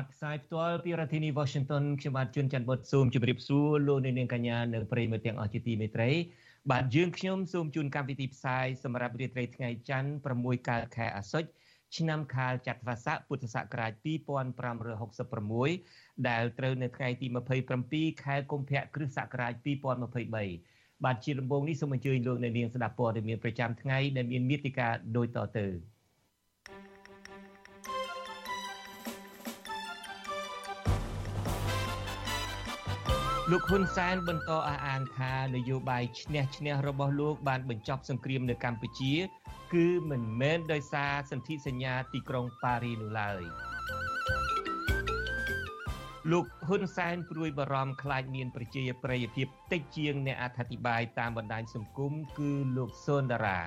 បាទផ្សាយផ្ទាល់ពីរដ្ឋធានី Washington ខ្ញុំបាទជួនច័ន្ទបុតសូមជម្រាបសួរលោកអ្នកនាងកញ្ញានិងប្រិយមិត្តទាំងអស់ជាទីមេត្រី បាទយើងខ្ញុំសូមជូនកម្មវិធីផ្សាយសម្រាប់រាត្រីថ្ងៃច័ន្ទ6កើតខែអាសត់ឆ្នាំខាលចត្វាស័កពុទ្ធសករាជ2566ដែលត្រូវនៅថ្ងៃទី27ខែកុម្ភៈគ្រិស្តសករាជ2023បាទជាដំបូងនេះសូមអញ្ជើញលោកអ្នកនាងស្ដាប់ព័ត៌មានប្រចាំថ្ងៃដែលមានមេតិការដូចតទៅ លោកហ៊ុនសែនបន្តអះអាងថានយោបាយឈ្នះឈ្នះរបស់លោកបានបញ្ចប់សង្គ្រាមនៅកម្ពុជា គឺមិនមែនដោយសារសន្ធិសញ្ញាទីក្រុងប៉ារីនោះឡើយលោកហ៊ុនសែនព្រួយបារម្ភខ្លាចមានប្រជាប្រិយភាពតិចជាងអ្នកអធិប្បាយតាមបណ្ដាញសង្គមគឺលោកសុនដារា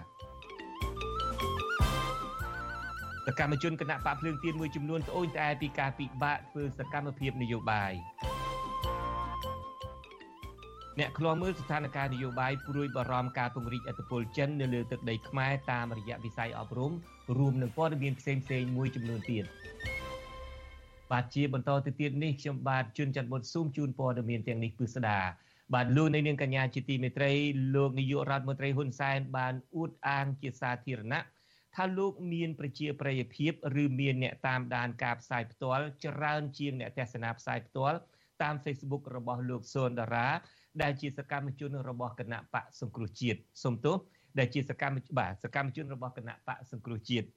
សកម្មជនគណៈបកភ្លើងទៀនមួយចំនួនត្អូញត្អែពីការពិបាកធ្វើសកម្មភាពនយោបាយ អ្នកខ្លាំមើលស្ថានភាពនយោបាយព្រួយបារម្ភការពង្រីកអធិបុលចិននៅលើទឹកដីខ្មែរតាមរយៈវិស័យអប់រំរួមនឹងព័ត៌មានផ្សេងផ្សេងមួយចំនួនទៀតបាទជាបន្តទៅទៀតនេះខ្ញុំបាទជួនច័ន្ទបុតស៊ូមជូនព័ត៌មានទាំងនេះពិស្ដាបាទលោកនាងកញ្ញាជាទីមេត្រីលោកនាយករដ្ឋមន្ត្រីហ៊ុនសែនបានអួតអាងជាសាធារណៈថាលោកមានប្រជាប្រិយភាពឬមានអ្នកតាមដានការផ្សាយផ្ទាល់ច្រើនជាងអ្នកទស្សនាផ្សាយផ្ទាល់តាម Facebook របស់លោកសុនដារា ដែលជាសកម្មជនរបស់គណៈបកសង្គ្រោះជាតិសូមទោសដែលជាសកម្មបាទសកម្មជនរបស់គណៈបកសង្គ្រោះជាតិ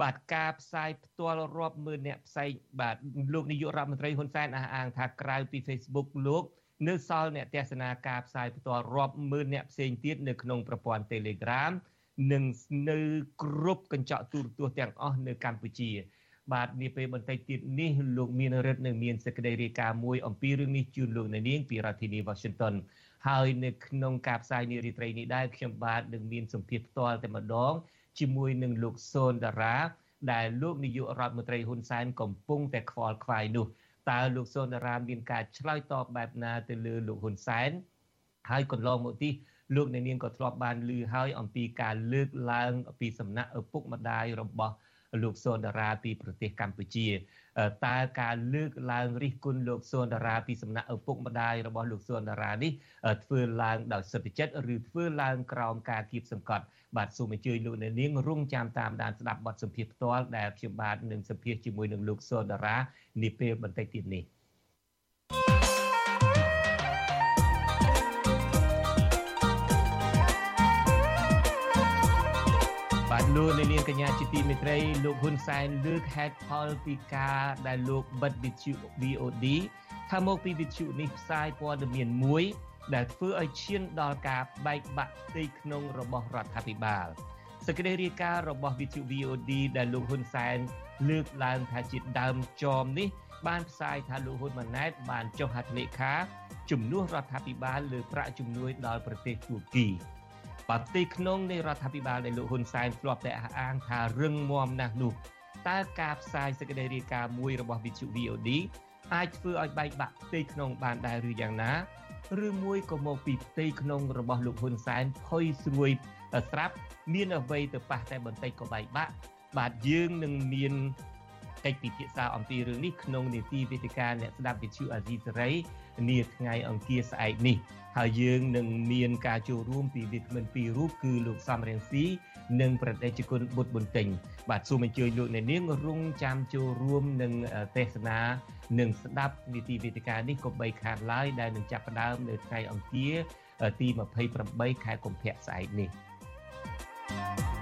បាទការផ្សាយផ្ទាល់រាប់ម៉ឺនអ្នកផ្សាយបាទលោកនាយករដ្ឋមន្ត្រីហ៊ុនសែនអះអាងថាក្រៅពី Facebook លោកនៅសល់អ្នកទស្សនាការផ្សាយផ្ទាល់រាប់ម៉ឺនអ្នកផ្សេងទៀតនៅក្នុងប្រព័ន្ធ Telegram និងនៅគ្រប់កញ្ចក់ទូរទស្សន៍ទាំងអស់នៅកម្ពុជា បាទនាពេលបន្តិចទៀតនេះលោកមានរិទ្ធនឹងមានសេចក្តីរាយការណ៍មួយអំពីរឿងនេះជូនលោកអ្នកនាងពីរដ្ឋធានី Washington ហើយនៅក្នុងការផ្សាយនារីត្រីនេះដែរខ្ញុំបាទនឹងមានសម្ភារផ្ទាល់តែម្ដងជាមួយនឹងលោកសូនតារាដែលលោកនាយករដ្ឋមន្ត្រីហ៊ុនសែនកំពុងតែខ្វល់ខ្វាយនោះតើលោកសូនតារាមានការឆ្លើយតបបែបណាទៅលើលោកហ៊ុនសែនហើយកន្លងមកទីលោកអ្នកនាងក៏ធ្លាប់បានឮហើយអំពីការលើកឡើងពីសំណាក់ឪពុកម្ដាយរបស់ លោកសុនដារាពីប្រទេសកម្ពុជាតើការលើកឡើងរិះគន់លោកសុនដារាពីសំណាក់ឪពុកម្ដាយរបស់លោកសុនដារានេះធ្វើឡើងដោយសិទ្ធិចិត្តឬធ្វើឡើងក្រោមការគៀបសង្កត់បាទសូមអញ្ជើញលោកអ្នកនាងរងចាំតាមដានស្ដាប់បទសម្ភាសន៍ផ្ទាល់ដែលខ្ញុំបាទនឹងសម្ភាសជាមួយនឹងលោកសុនដារានាពេលបន្តិចទៀតនេះបាទលោកនា ងកញ្ញាជាទីមេត្រីលោកហ៊ុនសែនលើកហេតុផលពីការដែលលោកបិទវិទ្យុ VOD ថាមកពីវិទ្យុនេះផ្សាយព័ត៌មានមួយ ដែលធ្វើឲ្យឈានដល់ការបែកបាក់ផ្ទៃក្នុងរបស់រដ្ឋាភិបាលសេចក្តីរាយការណ៍របស់វិទ្យុ VOD ដែលលោកហ៊ុនសែនលើកឡើងថាជាដើមចមនេះ បានផ្សាយថាលោកហ៊ុនម៉ាណែត បានចុះហត្ថលេខាជំនួសរដ្ឋាភិបាលលើប្រាក់ជំនួយដល់ប្រទេសទួរគី បាទទីក្នុងនៃរដ្ឋាភិបាលដែលលោកហ៊ុនសែនធ្លាប់តែអះអាងថារឹងមាំណាស់នោះតើការផ្សាយសេចក្តីរាយការណ៍មួយរបស់វិទ្យុ VOD អាចធ្វើឲ្យបែកបាក់ផ្ទៃក្នុងបានដែរឬយ៉ាងណាឬមួយក៏មកពីផ្ទៃក្នុងរបស់លោកហ៊ុនសែនផុយស្រួយស្រាប់មានអ្វីទៅប៉ះតែបន្តិចក៏បែកបាក់បាទយើងនឹងមានកិច្ចពិភាក្សាអំពីរឿងនេះក្នុងនីតិវេទិកាអ្នកស្ដាប់វិទ្យុអាស៊ីសេរីនាថ្ងៃអង្គារស្អែកនេះ ហើយយើងនឹងមានការចូលរួមពីវិក្កាមពីររូបគឺលោកសំរៀងស៊ីនិងប្រតិជគុណបុត្របន្ទិញបាទសូមអញ្ជើញលោកអ្នកនាងរងចាំចូលរួមនឹងទេសនានិងស្ដាប់នីតិវេទិកានេះក៏បីខាតឡើយដែលនឹងចាប់ផ្ដើមនៅថ្ងៃអង្គារទី28ខែកុម្ភៈស្អែកនេះ។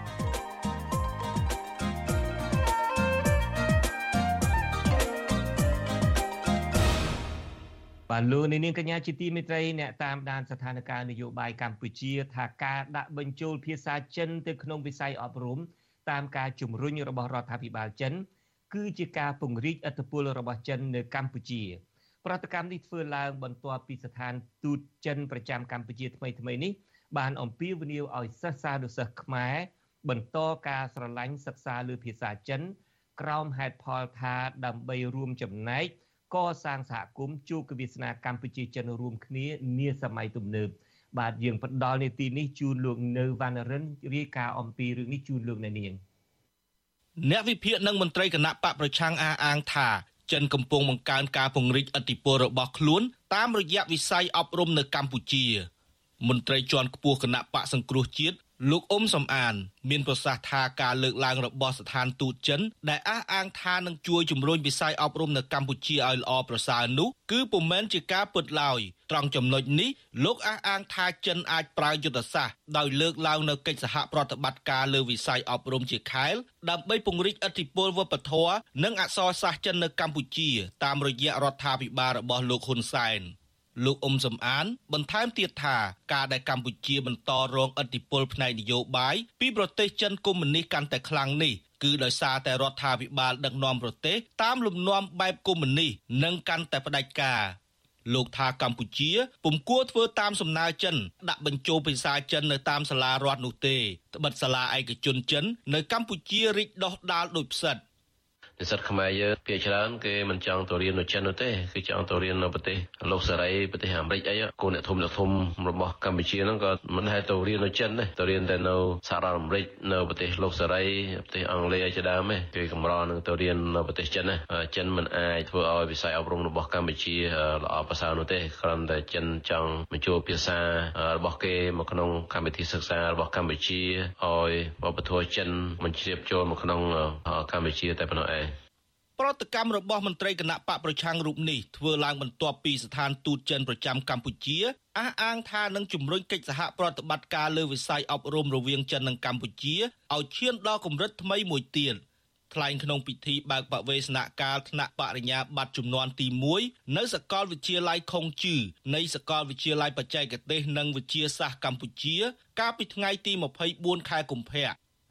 បាទលោកនាងកញ្ញាជាទីមេត្រីអ្នកតាមដានស្ថានភាពនយោបាយកម្ពុជាថាការដាក់បញ្ចូលភាសាចិនទៅក្នុងវិស័យអប់រំតាមការជំរុញរបស់រដ្ឋាភិបាលចិន គឺជាការពង្រីកឥទ្ធិពលរបស់ចិននៅកម្ពុជា ប្រតិកម្មនេះធ្វើឡើងបន្ទាប់ពីស្ថានទូតចិនប្រចាំកម្ពុជាថ្មីថ្មីនេះបានអំពាវនាវឲ្យសិស្សានុសិស្សខ្មែរបន្តការស្រឡាញ់សិក្សាលើភាសាចិន ក្រោមហេតុផលថាដើម្បីរួមចំណែក កសាងសហគមន៍ជួបវាសនាកម្ពុជាចិនរួមគ្នានាសម័យទំនើបបាទយើងផ្ដល់នីតិនេះជូនលោកនៅវណ្ណរិនរាយការណ៍អំពីរឿងនេះជូនលោកអ្នកនាងអ្នកវិភាគនិងមន្ត្រីគណៈបកប្រឆាំងអះអាងថាចិនកំពុងបង្កើនការពង្រីកឥទ្ធិពលរបស់ខ្លួនតាមរយៈវិស័យអប់រំនៅកម្ពុជាមន្ត្រីជាន់ខ្ពស់គណៈបកសង្គ្រោះជាតិ លោកអ៊ុំសំអាន មានប្រសាសន៍ថាការលើកឡើងរបស់ស្ថានទូតចិន ដែលអះអាងថានឹងជួយជំរុញវិស័យអប់រំនៅកម្ពុជាឲ្យល្អប្រសើរនោះគឺពុំមែនជាការពិតឡើយត្រង់ចំណុចនេះលោកអះអាងថាចិនអាចប្រើយុទ្ធសាស្ត្រដោយលើកឡើងនៅកិច្ចសហប្រតិបត្តិការលើវិស័យអប់រំជាខែលដើម្បីពង្រីកឥទ្ធិពលវប្បធម៌និងអក្សរសាស្ត្រចិននៅកម្ពុជា តាមរយៈរដ្ឋាភិបាលរបស់លោកហ៊ុនសែន។ លោកអ៊ុំសំអាន បន្ថែមទៀតថាការដែលកម្ពុជាបន្តរងឥទ្ធិពលផ្នែកនយោបាយពីប្រទេសចិនកុម្មុយនីសកាន់តែខ្លាំងនេះគឺដោយសារតែរដ្ឋាភិបាលដឹកនាំប្រទេសតាមលំនាំបែបកុម្មុយនីសនិងកាន់តែផ្ដាច់ការលោកថាកម្ពុជាពុំគួរធ្វើតាមសំណើចិនដាក់បញ្ចូលភាសាចិននៅតាមសាលារដ្ឋនោះទេត្បិតសាលាឯកជនចិននៅកម្ពុជារីកដុះដាលដោយផ្សិត និស្សិតខ្មែរយើងភាគច្រើនគេមិនចង់ទៅរៀននៅចិននោះទេគឺចង់ទៅរៀននៅប្រទេសលោកសេរីប្រទេសអាមេរិកអីគូអ្នកធំអ្នកធំរបស់កម្ពុជាហ្នឹងក៏មិនហែទៅរៀននៅចិនទេទៅរៀនតែនៅសហរដ្ឋអាមេរិកនៅប្រទេសលោកសេរីប្រទេសអង់គ្លេសជាដើមទេគេកម្រនឹងទៅរៀននៅប្រទេសចិនណាចិនមិនអាចធ្វើឲ្យវិស័យអប់រំរបស់កម្ពុជាល្អប្រសើរនោះទេគ្រាន់តែចិនចង់បញ្ចូលភាសារបស់គេមកក្នុងកម្មវិធីសិក្សារបស់កម្ពុជាឲ្យវប្បធម៌ចិនមិនជ្រាបចូលមកក្នុងកម្ពុជាតែប៉ុណ្ណោះឯង ប្រតិកម្មរបស់មន្ត្រីគណៈបកប្រឆាំងរូបនេះធ្វើឡើងបន្ទាប់ពីស្ថានទូតចិនប្រចាំកម្ពុជាអះអាងថានឹងជំរុញកិច្ចសហប្រតិបត្តិការលើវិស័យអប់រំរវាងចិននិងកម្ពុជាឲ្យឈានដល់កម្រិតថ្មីមួយទៀតថ្លែងក្នុងពិធីបើកបវេសនកាលថ្នាក់បរិញ្ញាបត្រជំនាន់ទី1នៅសាកលវិទ្យាល័យខុងជឺនៃសាកលវិទ្យាល័យបច្ចេកទេសនិងវិទ្យាសាស្ត្រកម្ពុជា កាលពីថ្ងៃទី24ខែកុម្ភៈ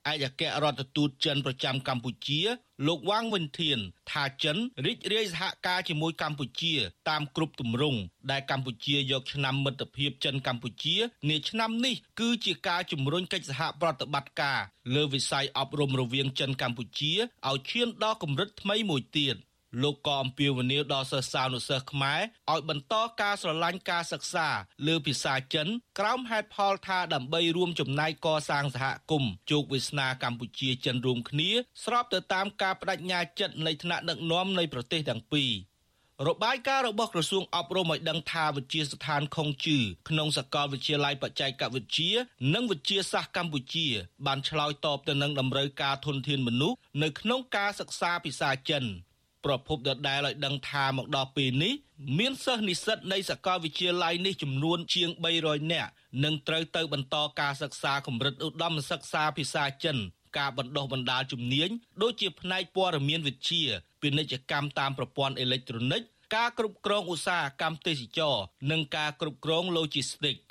ឯកអគ្គរដ្ឋទូតចិនប្រចាំកម្ពុជា លោកវ៉ាងវិនធាន ថាចិនរីករាយសហការជាមួយកម្ពុជា តាមគ្រប់ទម្រង់ដែលកម្ពុជាយកឆ្នាំមិត្តភាពចិនកម្ពុជានាឆ្នាំនេះគឺជាការជំរុញកិច្ចសហប្រតិបត្តិការលើវិស័យអប់រំរវាងចិនកម្ពុជាឲ្យឈានដល់កម្រិតថ្មីមួយទៀត។ លោកក៏អំពាវនាវដល់សិស្សានុសិស្សខ្មែរឲ្យបន្តការស្រឡាញ់ការសិក្សាលើភាសាចិនក្រោមហេតុផលថាដើម្បីរួមចំណែកកសាងសហគមន៍ជោគវាសនាកម្ពុជាចិនរួមគ្នា ស្របទៅតាមការបដិញ្ញាចិត្តនៃថ្នាក់ដឹកនាំនៃប្រទេសទាំងពីររបាយការណ៍របស់ក្រសួងអប់រំឲ្យដឹងថាវិទ្យាស្ថានខុងជឺក្នុងសាកលវិទ្យាល័យបច្ចេកវិទ្យានិងវិទ្យាសាស្ត្រកម្ពុជា បានឆ្លើយតបទៅនឹងតម្រូវការធនធានមនុស្សនៅក្នុងការសិក្សាភាសាចិន ប្រភពដដែលឲ្យដឹងថាមកដល់ពេលនេះមានសិស្សនិស្សិតនៃសាកលវិទ្យាល័យនេះចំនួនជាង300នាក់នឹងត្រូវទៅបន្តការសិក្សាកម្រិតឧត្តមសិក្សាភាសាចិនការបណ្ដុះបណ្ដាលជំនាញដូចជាផ្នែកព័ត៌មានវិទ្យាពាណិជ្ជកម្មតាមប្រព័ន្ធអេឡិចត្រូនិកការគ្រប់គ្រងឧស្សាហកម្មទេសចរនិងការគ្រប់គ្រង Logistics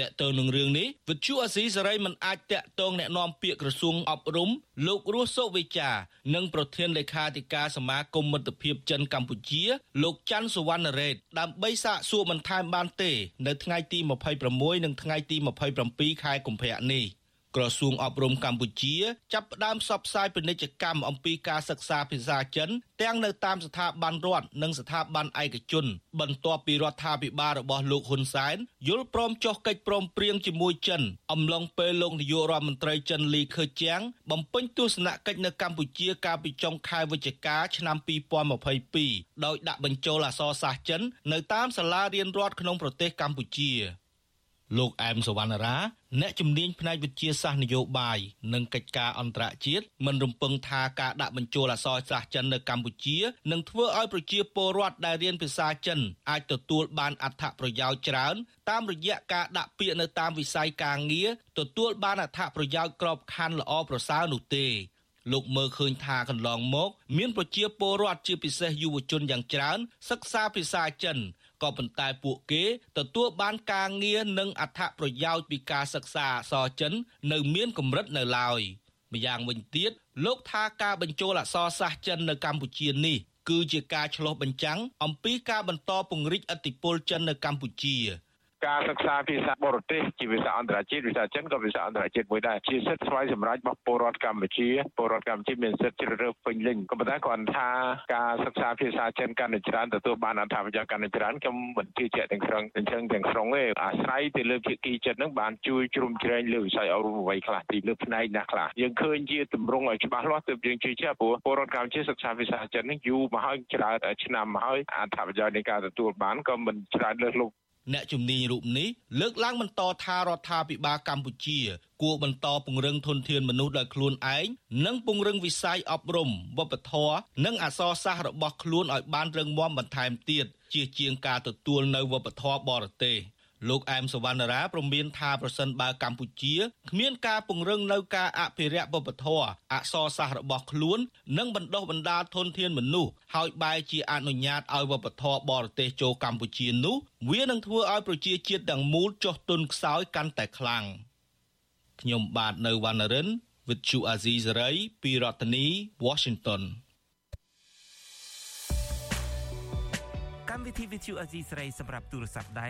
តកតងនឹងរឿងនេះវិទ្យុអាស៊ីសេរីមិនអាចតកតងแนะនាំពាក្យក្រសួងអប់រំលោករស់សុវិចានិងប្រធានលេខាធិការសមាគមមិត្តភាពចិនកម្ពុជា លោកច័ន្ទសុវណ្ណរ៉េតដើម្បីសាកសួរបន្ថែមបានទេ នៅថ្ងៃទី26និងថ្ងៃទី27ខែកុម្ភៈនេះ ក្រសួងអប់រំកម្ពុជាចាប់ផ្ដើមផ្សព្វផ្សាយពាណិជ្ជកម្មអំពីការសិក្សាភាសាចិន ទាំងនៅតាមស្ថាប័នរដ្ឋនិងស្ថាប័នឯកជន បន្ទាប់ពីរដ្ឋាភិបាលរបស់លោកហ៊ុនសែនយល់ព្រមចុះកិច្ចព្រមព្រៀងជាមួយចិនអំឡុងពេលលោកនាយករដ្ឋមន្ត្រីចិនលីខឺជាងបំពេញទស្សនកិច្ចនៅកម្ពុជាកាលពីចុងខែវិច្ឆិកាឆ្នាំ2022ដោយដាក់បញ្ចូលអក្សរសាស្ត្រចិន នៅតាមសាលារៀនរដ្ឋក្នុងប្រទេសកម្ពុជា លោកអែមសវណ្ណរាអ្នកជំនាញផ្នែកវិទ្យាសាស្ត្រនយោបាយនិងកិច្ចការអន្តរជាតិមិនរំពឹងថាការដាក់បញ្ចូលអក្សរសាស្ត្រចិននៅកម្ពុជានឹងធ្វើឲ្យប្រជាពលរដ្ឋដែលរៀនភាសាចិនអាចទទួលបានអត្ថប្រយោជន៍ច្រើន តាមរយៈការដាក់ពាក្យនៅតាមវិស័យការងារទទួលបានអត្ថប្រយោជន៍ក្របខ័ណ្ឌល្អប្រសើរនោះទេលោកមើលឃើញថាកន្លងមក មានប្រជាពលរដ្ឋជាពិសេសយុវជនយ៉ាងច្រើនសិក្សាភាសាចិន ក៏ប៉ុន្តែពួកគេទទួលបានការងារនិងអត្ថប្រយោជន៍ពីការសិក្សាអក្សរចិននៅមានកម្រិតនៅឡើយម្យ៉ាងវិញទៀតលោកថាការបញ្ចូលអក្សរសាស្ត្រចិននៅកម្ពុជានេះគឺជាការឆ្លុះបញ្ចាំងអំពីការបន្តពង្រីកឥទ្ធិពលចិននៅកម្ពុជា ការសិក្សាភាសាបរទេសជាភាសាអន្តរជាតិភាសាចិនក៏ភាសាអន្តរជាតិមួយដែរជាសិទ្ធិស្វ័យសម្រេចរបស់ពលរដ្ឋកម្ពុជាពលរដ្ឋកម្ពុជាមានសិទ្ធិជ្រើសរើសពេញលេញក៏ប៉ុន្តែគ្រាន់ថាការសិក្សាភាសាចិនកាន់តែច្រើនទទួលបានអត្ថប្រយោជន៍កាន់តែច្រើនខ្ញុំមិនជឿជាក់ទាំងស្រុងទាំងស្រុងទាំងស្រុងទេអាស្រ័យទៅលើភាគីចិត្តនឹងបានជួយជ្រោមជ្រែងលើវិស័យអប់រំអ្វីខ្លះពីលើផ្នែកណាខ្លះយើងឃើញជាទម្រង់ឲ្យច្បាស់លាស់ទើបយើងជឿជាក់ព្រោះពលរដ្ឋកម្ពុជាសិក្សាភាសាចិននេះយូរមកហើយច្រើនឆ្នាំមកហើយអត្ថប្រយោជន៍នៃការទទួលបានក៏មិនច្រើនលើសលប់ អ្នកជំនាញរូបនេះលើកឡើងបន្តថារដ្ឋាភិបាលកម្ពុជា គួរបន្តពង្រឹងធនធានមនុស្សដោយខ្លួនឯងនិងពង្រឹងវិស័យអប់រំវប្បធម៌និងអក្សរសាស្ត្ររបស់ខ្លួនឲ្យបានរឹងមាំបន្ថែមទៀតជាជាងការទទួលនៅវប្បធម៌បរទេស។ លោកអែមសវណ្ណរាព្រមានថាប្រសិនបើកម្ពុជាគ្មានការពង្រឹងនៅការអភិរក្សវប្បធម៌អក្សរសាស្ត្ររបស់ខ្លួននិងបណ្ដុះបណ្ដាលធនធានមនុស្សហើយបែរជាអនុញ្ញាតឲ្យវប្បធម៌បរទេសចូលកម្ពុជានោះវានឹងធ្វើឲ្យប្រជាជាតិទាំងមូលចុះទុនខ្សោយកាន់តែខ្លាំងខ្ញុំបាទនៅវណ្ណរិន with Chu Azizi Saray ពីរដ្ឋធានី Washington កម្មវិធី Vithu Azizi Saray សម្រាប់ទូរស័ព្ទដៃ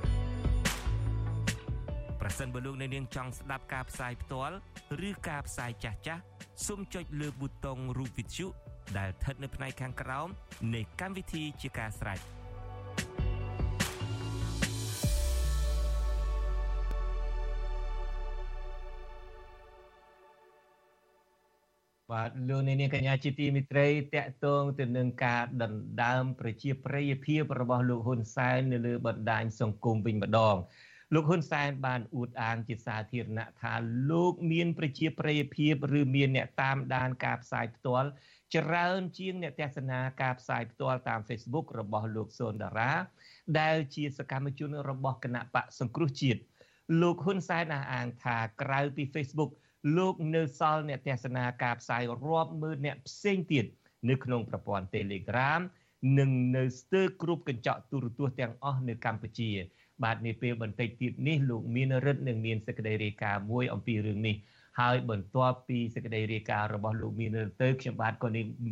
ប្រសិនបើលោកអ្នកនាងចង់ស្ដាប់ការផ្សាយផ្ទាល់ឬការផ្សាយចាស់ចាស់សូមចុចលើប៊ូតុងរូបវិទ្យុដែលស្ថិតនៅផ្នែកខាងក្រោមនៃកម្មវិធីជាការស្ដាយបាទលោកនាងកញ្ញាជាទីមិត្តរីតកតងទៅនឹងការដណ្ដើមប្រជាប្រិយភាពរបស់លោកហ៊ុនសែននៅលើបណ្ដាញសង្គមវិញម្ដង លោកហ៊ុនសែនបានអួតអាងជាសាធារណៈថាលោកមានប្រជាប្រិយភាពឬមានអ្នកតាមដានការផ្សាយផ្ទាល់ច្រើនជាងអ្នកទស្សនាការផ្សាយផ្ទាល់តាម Facebook របស់លោកសូនតារាដែលជាសកម្មជនរបស់គណៈបកសង្គ្រោះជាតិលោកហ៊ុនសែនអះអាងថាក្រៅពី Facebook លោកនៅសល់អ្នកទស្សនាការផ្សាយរាប់ម៉ឺនអ្នកផ្សេងទៀតនៅក្នុងប្រព័ន្ធ Telegram និងនៅស្ទើរគ្រប់កញ្ចក់ទូរទស្សន៍ទាំងអស់នៅកម្ពុជា បាទនាពេលបន្តិចទៀតនេះលោកមានរិទ្ធនឹងមានសេចក្តីរាយការណ៍មួយអំពីរឿងនេះហើយបន្ទាប់ពីសេចក្តីរាយការណ៍របស់លោកមានរិទ្ធទៅខ្ញុំបាទក៏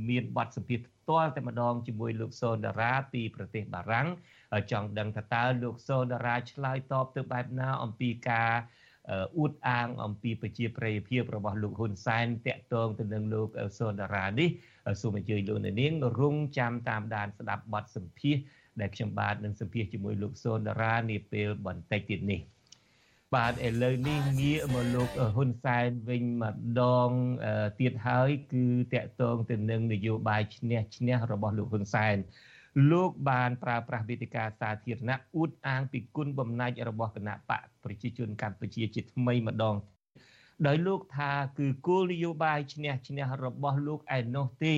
មានបទសម្ភាសន៍ផ្ទាល់តែម្ដងជាមួយលោកសូនដារាពីប្រទេសបារាំងចង់ដឹងថាតើលោកសូនដារាឆ្លើយតបទៅបែបណាអំពីការអួតអាងអំពីប្រជាប្រិយភាពរបស់លោកហ៊ុនសែនតាក់ទងទៅនឹងលោកសូនដារានេះសូមអញ្ជើញលោកនាងរងចាំតាមដានស្ដាប់បទសម្ភាសន៍ ដែលខ្ញុំបាទនឹងសម្ភាសជាមួយលោកសូនតារានាពេលបន្តិចទៀតនេះបាទឥឡូវនេះងាកមកលោកហ៊ុនសែនវិញម្ដងទៀតហើយគឺតកតងទៅនឹងនយោបាយឈ្នះឈ្នះរបស់លោកហ៊ុនសែនលោកបានប្រើប្រាស់វេទិកាសាធារណៈអួតអាងពីគុណបំណាច់របស់គណៈបកប្រជាជនកម្ពុជាជាថ្មីម្ដងដោយលោកថាគឺគោលនយោបាយឈ្នះឈ្នះរបស់លោកឯណោះទេ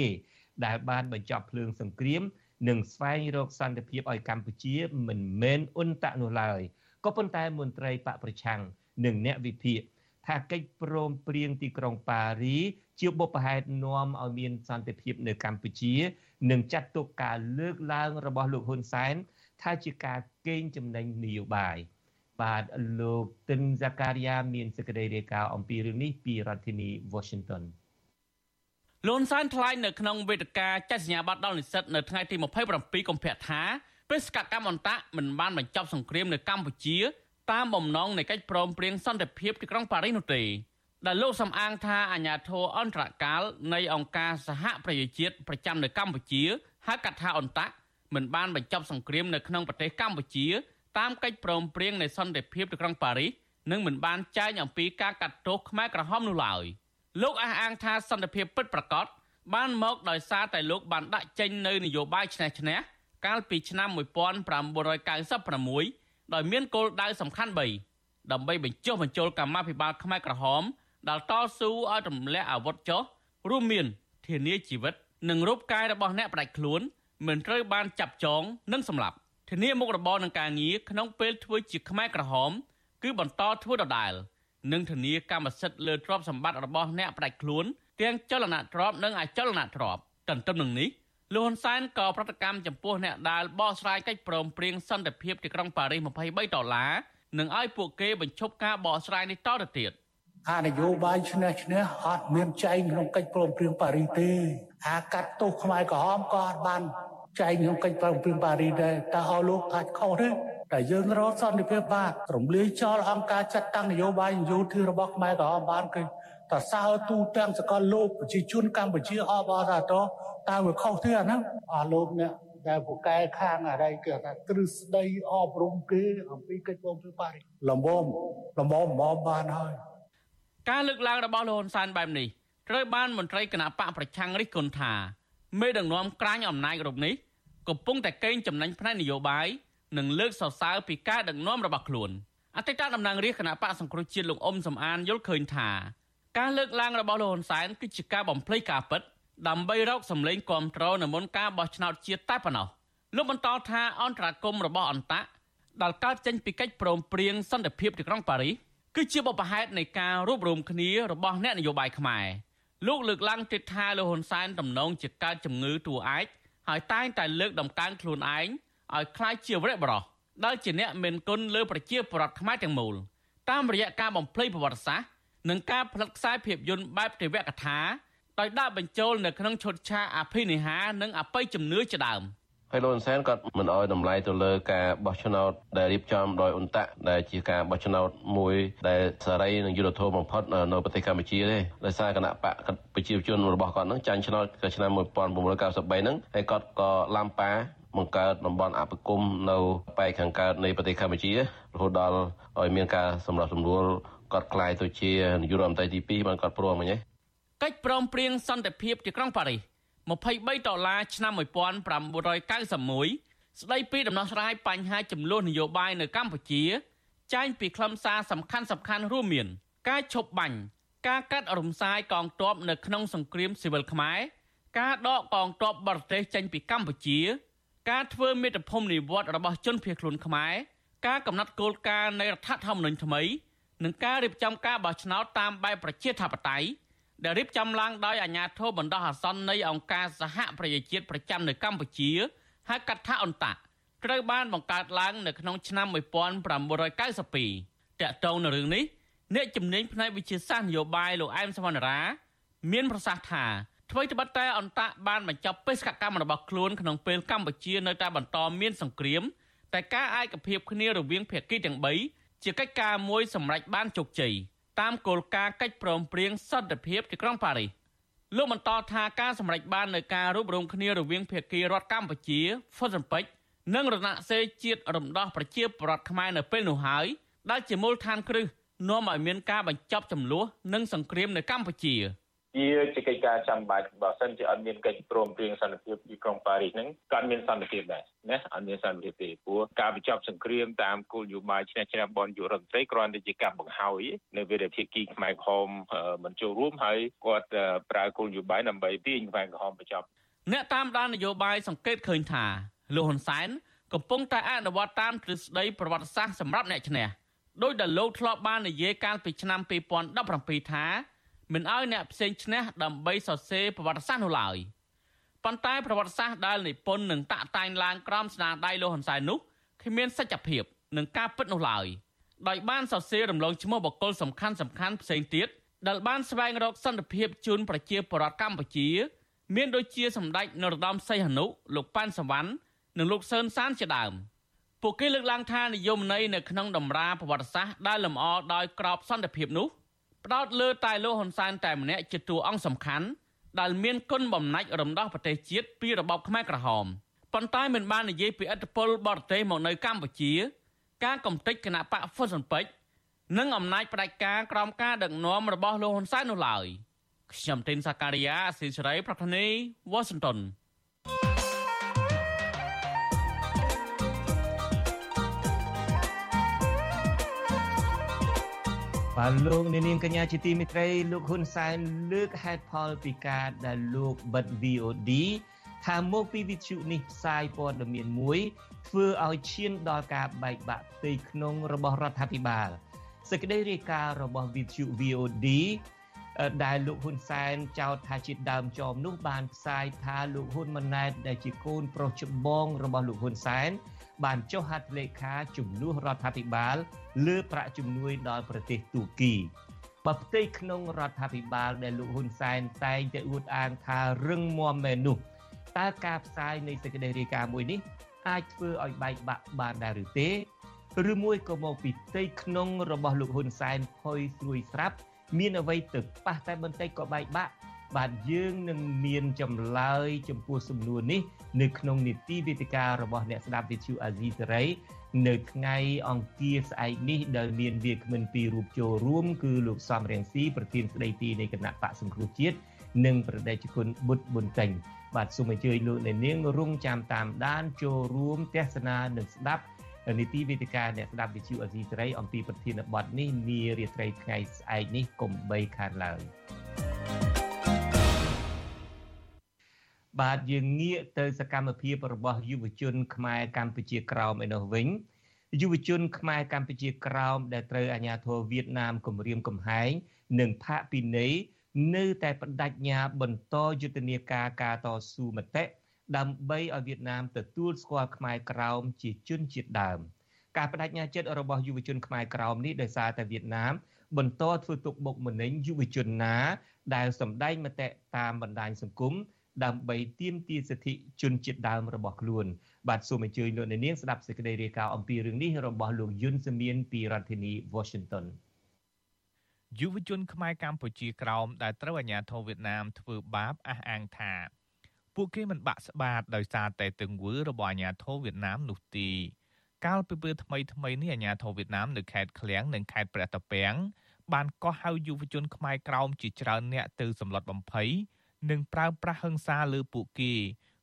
ដែលបានបញ្ចប់ភ្លើងសង្គ្រាម និងស្វែងរកសន្តិភាពឲ្យកម្ពុជាមិនមែនអ៊ុនតាក់នោះឡើយក៏ប៉ុន្តែមន្ត្រីបកប្រឆាំងនិងអ្នកវិភាគថាកិច្ចព្រមព្រៀងទីក្រុងប៉ារី ជាបុព្វហេតុនាំឲ្យមានសន្តិភាពនៅកម្ពុជានិងចាត់ទុកការលើកឡើងរបស់លោកហ៊ុនសែនថាជាការកេងចំណេញនយោបាយបាទលោកទិនហ្សាការីយ៉ាមានសេចក្តីរាយការណ៍អំពីរឿងនេះពីរដ្ឋធានី Washington លន់សានថ្លែងនៅក្នុងវេទិកាចែកសញ្ញាបត្រដល់និស្សិតនៅថ្ងៃទី27កុម្ភៈថាបេសកកម្មអន្តៈមិនបានបញ្ចប់សង្គ្រាមនៅកម្ពុជាតាមបំណងនៃកិច្ចព្រមព្រៀងសន្តិភាពទីក្រុងប៉ារីសនោះទេដែលលោកសំអាងថាអាញាធរអន្តរកាលនៃអង្គការសហប្រជាជាតិប្រចាំនៅកម្ពុជាហៅកាត់ថាអន្តៈមិនបានបញ្ចប់សង្គ្រាមនៅក្នុងប្រទេសកម្ពុជាតាមកិច្ចព្រមព្រៀងនៃសន្តិភាពទីក្រុងប៉ារីសនិងមិនបានចែងអំពីការកាត់ទោសខ្មែរក្រហមនោះឡើយ។ លោកអះអាងថាសន្តិភាពពិតប្រាកដបានមកដោយសារតែលោកបានដាក់ចេញនៅនយោបាយឈ្នះឈ្នះកាលពីឆ្នាំ1996ដោយមានគោលដៅសំខាន់3ដើម្បីបញ្ចុះបញ្ចូលកម្មាភិបាលខ្មែរក្រហមដែលតស៊ូឲ្យទម្លាក់អាវុធចុះរួមមានធានាជីវិត និងរូបកាយរបស់អ្នកផ្ដាច់ខ្លួនមិនត្រូវបានចាប់ចងនិងសម្លាប់ធានាមុខរបរនឹងការងារក្នុងពេលធ្វើជាខ្មែរក្រហម គឺបន្តធ្វើដដែល និងធានាកម្មសិទ្ធិលើទ្រព្យសម្បត្តិរបស់អ្នកផ្ដាច់ខ្លួនទាំងចលនាទ្រព្យនិងអចលនទ្រព្យទន្ទឹមនឹងនេះលោកហ៊ុនសែនក៏ប្រតិកម្មចំពោះអ្នកដែលបកស្រាយកិច្ចព្រមព្រៀងសន្តិភាពទីក្រុងប៉ារីស23ដុល្លារនិងឲ្យពួកគេបញ្ឈប់ការបកស្រាយនេះតទៅទៀតអានយោបាយឈ្នះឈ្នះអត់មានចែងក្នុងកិច្ចព្រមព្រៀងប៉ារីសទេអាកាត់ទោសខ្មែរក្រហមក៏អត់បានចែងក្នុងកិច្ចព្រមព្រៀងប៉ារីសដែរតើឲ្យលោកថាខុសទេ តែយើងរកសន្តិភាពបានរំលាយចោលអង្គការចាត់តាំងនយោបាយយោធារបស់ខ្មែរក្រហមបានគឺតសើទូទាំងសកលលោកប្រជាជនកម្ពុជាអបអរសាទរតើវាខុសទេអាហ្នឹងអស់លោកអ្នកដែលពូកែខាងអរិយគេថាទ្រឹស្ដីអប់រំគេអំពីកិច្ចព្រមព្រៀងប៉ារីសលំមលំមមកបានហើយការលើកឡើងរបស់លោកហ៊ុនសែនបែបនេះត្រូវបានមន្ត្រីគណៈបកប្រឆាំងរិះគន់ថាមេដឹកនាំក្រាញអំណាចរូបនេះកំពុងតែកេងចំណេញផ្នែកនយោបាយ និងលើកសរសើរពីការដឹកនាំរបស់ខ្លួនអតីតតំណាងរាជគណៈបកសង្គ្រោះជាតិលោកអ៊ុំសំអានយល់ឃើញថាការលើកឡើងរបស់លោកហ៊ុនសែនគឺជាការបំភ្លៃការពិតដើម្បីរកសម្លេងគ្រប់គ្រងនៅមុនការបោះឆ្នោតជាតិតែប៉ុណ្ណោះលោកបន្តថាអន្តរាគមរបស់អន្តៈដែលកើតចេញពីកិច្ចព្រមព្រៀងសន្តិភាពទីក្រុងប៉ារីសគឺជាបបហេតុនៃការរួបរวมគ្នារបស់អ្នកនយោបាយខ្មែរលោកលើកឡើងទៀតថាលោកហ៊ុនសែនតំណងជាកើតជំងឺតួឯកហើយតែងតែលើកដំកើងខ្លួនឯង ឲ្យคล้ายជាវរៈបរោះដែលជាអ្នកមានគុណលើប្រជាពលរដ្ឋខ្មែរទាំងមូលតាមរយៈការបំភ្លៃប្រវត្តិសាស្ត្រនិងការផលិតខ្សែភាពយន្តបែបទេវកថាដោយដាក់បញ្ចូលនៅក្នុងឈុតឆាកអភិនិហានិងអបិយជំនឿជាដើមហើយលោកហ៊ុនសែនក៏មិនអោយតម្លៃទៅលើការបោះឆ្នោតដែលរៀបចំដោយអ៊ុនតាក់ដែលជាការបោះឆ្នោតមួយដែលសេរីនិងយុត្តិធម៌បំផុតនៅប្រទេសកម្ពុជាទេដោយសារគណៈបកប្រជាជនរបស់គាត់នឹងចាញ់ឆ្នោតឆ្នាំ1993ហ្នឹងហើយគាត់ក៏ឡាំប៉ា បង្កើតតំបន់អភិគមនៅប៉ែកខាងកើតនៃប្រទេសកម្ពុជារហូតដល់ឲ្យមានការសម្រាប់សម្រួលគាត់ក្លាយទៅជានាយករដ្ឋមន្ត្រីទី2បានគាត់ព្រមអញ្ចឹងកិច្ចព្រមព្រៀងសន្តិភាពទីក្រុងប៉ារីស23ដុល្លារឆ្នាំ1991ស្ដីពីដំណោះស្រាយបញ្ហាចំនួននយោបាយនៅកម្ពុជាចែងពីខ្លឹមសារសំខាន់សំខាន់រួមមាន ការឈប់បាញ់ការកាត់រំសាយកងទ័ពនៅក្នុងសង្គ្រាមស៊ីវិលខ្មែរការដកកងទ័ពបរទេសចេញពីកម្ពុជា ការធ្វើមេត្តាភូមិនិវត្តរបស់ជនភៀសខ្លួនខ្មែរការកំណត់គោលការណ៍នៃរដ្ឋធម្មនុញ្ញថ្មីនិងការរៀបចំការបោះឆ្នោតតាមបែបប្រជាធិបតេយ្យដែលរៀបចំឡើងដោយអាជ្ញាធរបណ្ដោះអាសន្ននៃអង្គការសហប្រជាជាតិប្រចាំនៅកម្ពុជាហៅកាត់ថាអន្តៈត្រូវបានបង្កើតឡើងនៅក្នុងឆ្នាំ1992តាក់ទងនឹងរឿងនេះអ្នកជំនាញផ្នែកវិទ្យាសាស្ត្រនយោបាយលោកអែមសវណ្ណរា មានប្រសាសន៍ថា អ្វីត្បិតតែអន្តៈបានបញ្ចប់បេសកកម្មរបស់ខ្លួនក្នុងពេលកម្ពុជានៅតែបន្តមានសង្គ្រាមតែការឯកភាពគ្នារវាងភាគីទាំង3ជាកិច្ចការមួយសម្រេចបានជោគជ័យតាមគោលការណ៍កិច្ចព្រមព្រៀងសន្តិភាពទីក្រុងប៉ារីសលោកបន្តថាការសម្រេចបាននៅការរួបរวมគ្នារវាងភាគីរដ្ឋកម្ពុជាហ្វុតសំពេចនិងរណសេរីជាតិរំដោះប្រជាពលរដ្ឋខ្មែរនៅពេលនោះហើយដែលជាមូលដ្ឋានគ្រឹះនាំឲ្យមានការបញ្ចប់ចំនួននិងសង្គ្រាមនៅកម្ពុជា។ ជាជាកិច្ចការចាំបាច់បើសិនជាអត់មានកិច្ចព្រមព្រៀងសន្តិភាពទីក្រុងប៉ារីសហ្នឹងក៏អត់មានសន្តិភាពដែរណាអត់មានសន្តិភាពទេព្រោះការបញ្ចប់សង្គ្រាមតាមគោលនយោបាយឈ្នះឈ្នះបនយុរដ្ឋមន្ត្រីគ្រាន់តែជាការបង្ហើយនៅវិរិយភាគីខ្មែរក្រហមមិនចូលរួមហើយគាត់ប្រើគោលនយោបាយដើម្បីទាញខ្មែរក្រហមបញ្ចប់អ្នកតាមដាននយោបាយសង្កេតឃើញថាលោកហ៊ុនសែនកំពុងតែអនុវត្តតាមទ្រឹស្ដីប្រវត្តិសាស្ត្រសម្រាប់អ្នកឈ្នះដោយដែលលោកធ្លាប់បាននិយាយកាលពីឆ្នាំ2017ថា មិនឲ្យអ្នកផ្សេងឈ្នះដើម្បីសរសេរប្រវត្តិសាស្ត្រនោះឡើយប៉ុន្តែប្រវត្តិសាស្ត្រដែលនិពន្ធនឹងតាក់តែងឡើងក្រោមស្នាដៃលោកហ៊ុនសែននោះគ្មានសច្ចភាពនិងការពិតនោះឡើយដោយបានសរសេររំលងឈ្មោះបុគ្គលសំខាន់សំខាន់ផ្សេងទៀតដែលបានស្វែងរកសន្តិភាពជូនប្រជាពលរដ្ឋកម្ពុជា មានដូចជាសម្ដេចនរោត្តមសីហនុលោកប៉ាន់សវណ្ណនិងលោកសឿនសានជាដើមពួកគេលើកឡើងថានិយមន័យនៅក្នុងតម្រាប្រវត្តិសាស្ត្រដែលលម្អដោយក្របសន្តិភាពនោះ ផ្ដោតលើតែលោកហ៊ុនសែនតែម្នាក់ជាតួអង្គសំខាន់ដែលមានគុណបំណាច់រំដោះប្រទេសជាតិពីរបបខ្មែរក្រហមប៉ុន្តែមិនបាននិយាយពីឥទ្ធិពលបរទេសមកនៅកម្ពុជា ការកំទេចគណៈបកហ្វុនស៊ុនពេជ្រនិងអំណាចផ្ដាច់ការក្រោមការដឹកនាំរបស់លោកហ៊ុនសែននោះឡើយខ្ញុំទីនសាការីយ៉ាអស៊ីសេរីប្រធានីវ៉ាស៊ីនតោន បាទលោកនាងកញ្ញាជាទីមេត្រីលោកហ៊ុនសែនលើកហេតុផលពីការដែលលោកបិទ VOD ថាមកពីវិទ្យុនេះផ្សាយព័ត៌មានមួយធ្វើឲ្យឈានដល់ការបែកបាក់ផ្ទៃក្នុងរបស់រដ្ឋាភិបាលសេចក្តីរាយការណ៍របស់វិទ្យុ VOD ដែលលោកហ៊ុនសែនចោទថាជាដើមចមនោះបានផ្សាយថាលោកហ៊ុនម៉ាណែតដែលជាកូនប្រុសច្បងរបស់លោកហ៊ុនសែន បានចុះហត្ថលេខាជំនួសរដ្ឋាភិបាលលើប្រាក់ជំនួយដល់ប្រទេសទូគីបើផ្ទៃក្នុងរដ្ឋាភិបាលដែលលោកហ៊ុនសែនតែងតែអួតអាងថារឹងមាំមែននោះតើការផ្សាយនៃសេចក្តីរាយការណ៍មួយនេះអាចធ្វើឲ្យបែកបាក់បានដែរឬទេឬមួយក៏មកពីផ្ទៃក្នុងរបស់លោកហ៊ុនសែនផុយស្រួយស្រាប់ មានអ្វីទៅប៉ះតែបន្តិចក៏បែកបាក់ បាទយើងនឹងមានចម្លើយចំពោះសំណួរនេះនៅក្នុងនីតិវិទ្យារបស់អ្នកស្ដាប់វិទ្យុអាស៊ីសេរីនៅថ្ងៃអង្គារស្អែកនេះដែលមានវាគ្មិនពីររូបចូលរួមគឺលោកសំរៀងស៊ីប្រធានស្ដីទីនៃគណៈបកសង្គ្រោះជាតិនិងប្រដេជគុណបុត្រប៊ុនតេងបាទសូមអញ្ជើញលោកអ្នកនាងរងចាំតាមដានចូលរួមទស្សនានិងស្ដាប់នីតិវិទ្យាអ្នកស្ដាប់វិទ្យុអេស៊ីសេរីអំពីប្រធានបទនេះនារាត្រីថ្ងៃស្អែកនេះកុំបីខានឡើយ បាទយើងងាកទៅសកម្មភាពរបស់យុវជន ខ្មែរកម្ពុជាក្រោមឯនោះវិញយុវជនខ្មែរកម្ពុជាក្រោមដែលត្រូវអាជ្ញាធរវៀតណាមគំរាមកំហែងនិងផាកពិន័យនៅតែបដិញ្ញាបន្តយុទ្ធនាការការតស៊ូមតិដើម្បីឲ្យវៀតណាមទទួលស្គាល់ខ្មែរក្រោមជាជនជាតិដើមការបដិញ្ញាចិត្តរបស់យុវជនខ្មែរក្រោមនេះដោយសារតែវៀតណាមបន្តធ្វើទុកបុកម្នេញយុវជនណា ដែលសម្ដែងមតិតាមបណ្ដាញសង្គម ដើម្បីទាមទារសិទ្ធិជនជាតិដើមរបស់ខ្លួន បាទសូមអញ្ជើញលោកអ្នកនាងស្ដាប់សេចក្តីរាយការណ៍អំពីរឿងនេះរបស់លោកយុនសមៀនពីរដ្ឋធានី Washington យុវជនខ្មែរកម្ពុជាក្រោមដែលត្រូវអាជ្ញាធរវៀតណាមធ្វើបាបអះអាងថាពួកគេមិនបាក់ស្បាតដោយសារតែទង្វើរបស់អាជ្ញាធរវៀតណាមនោះទេកាលពីពេលថ្មីថ្មីនេះអាជ្ញាធរវៀតណាមនៅខេត្តឃ្លៀងនិងខេត្តព្រះតាពាំងបានកោះហៅយុវជនខ្មែរក្រោមជាច្រើនអ្នកទៅសម្លុតបំភ័យ និងប្រើប្រាស់ហិង្សាលើពួកគេ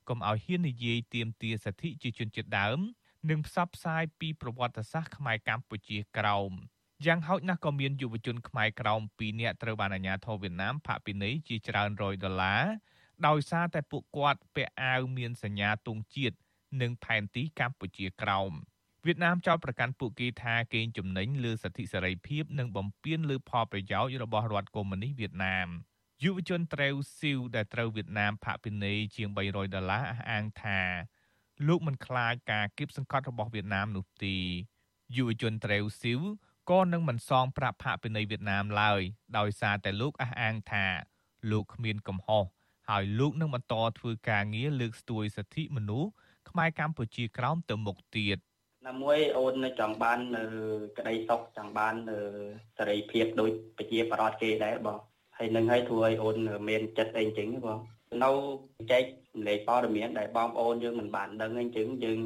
កុំឲ្យហ៊ាននិយាយទាមទារសិទ្ធិជាជនជាតិដើម និងផ្សព្វផ្សាយពីប្រវត្តិសាស្ត្រខ្មែរកម្ពុជាក្រោមយ៉ាងហោចណាស់ក៏មានយុវជនខ្មែរក្រោម2នាក់ត្រូវបានអាជ្ញាធរវៀតណាមផាកពិន័យជាច្រើនរយដុល្លារដោយសារតែពួកគាត់ពាក់អាវមានសញ្ញាទង់ជាតិនិងផែនទីកម្ពុជាក្រោមវៀតណាមចោទប្រកាន់ពួកគេថាកេងចំណេញលើសិទ្ធិសេរីភាព និងបំពានលើផលប្រយោជន៍របស់រដ្ឋកុម្មុយនីសវៀតណាម យុវជនត្រេវស៊ីវដែលត្រូវវៀតណាមផាកពិន័យជាង300ដុល្លារអះអាងថាលោកមិនខ្លាចការគៀបសង្កត់របស់វៀតណាមនោះទេយុវជនត្រេវស៊ីវក៏នឹងមិនសងប្រាក់ផាកពិន័យវៀតណាមឡើយដោយសារតែលោកអះអាងថាលោកគ្មានកំហុសហើយលោកនឹងបន្តធ្វើការងារលើកស្ទួយសិទ្ធិមនុស្សខ្មែរកម្ពុជាក្រោមទៅមុខទៀតណាមួយអូនចង់បាននៅក្តីសុខចង់បាននៅសេរីភាពដូចប្រជាប្រដ្ឋគេដែរបង ហើយនឹងឲ្យធ្វើឲ្យអូនមានចិត្តអីចឹងបងនៅចែកលេខព័ត៌មានដែលបងប្អូនយើងមិនបានដឹងអញ្ចឹងយើង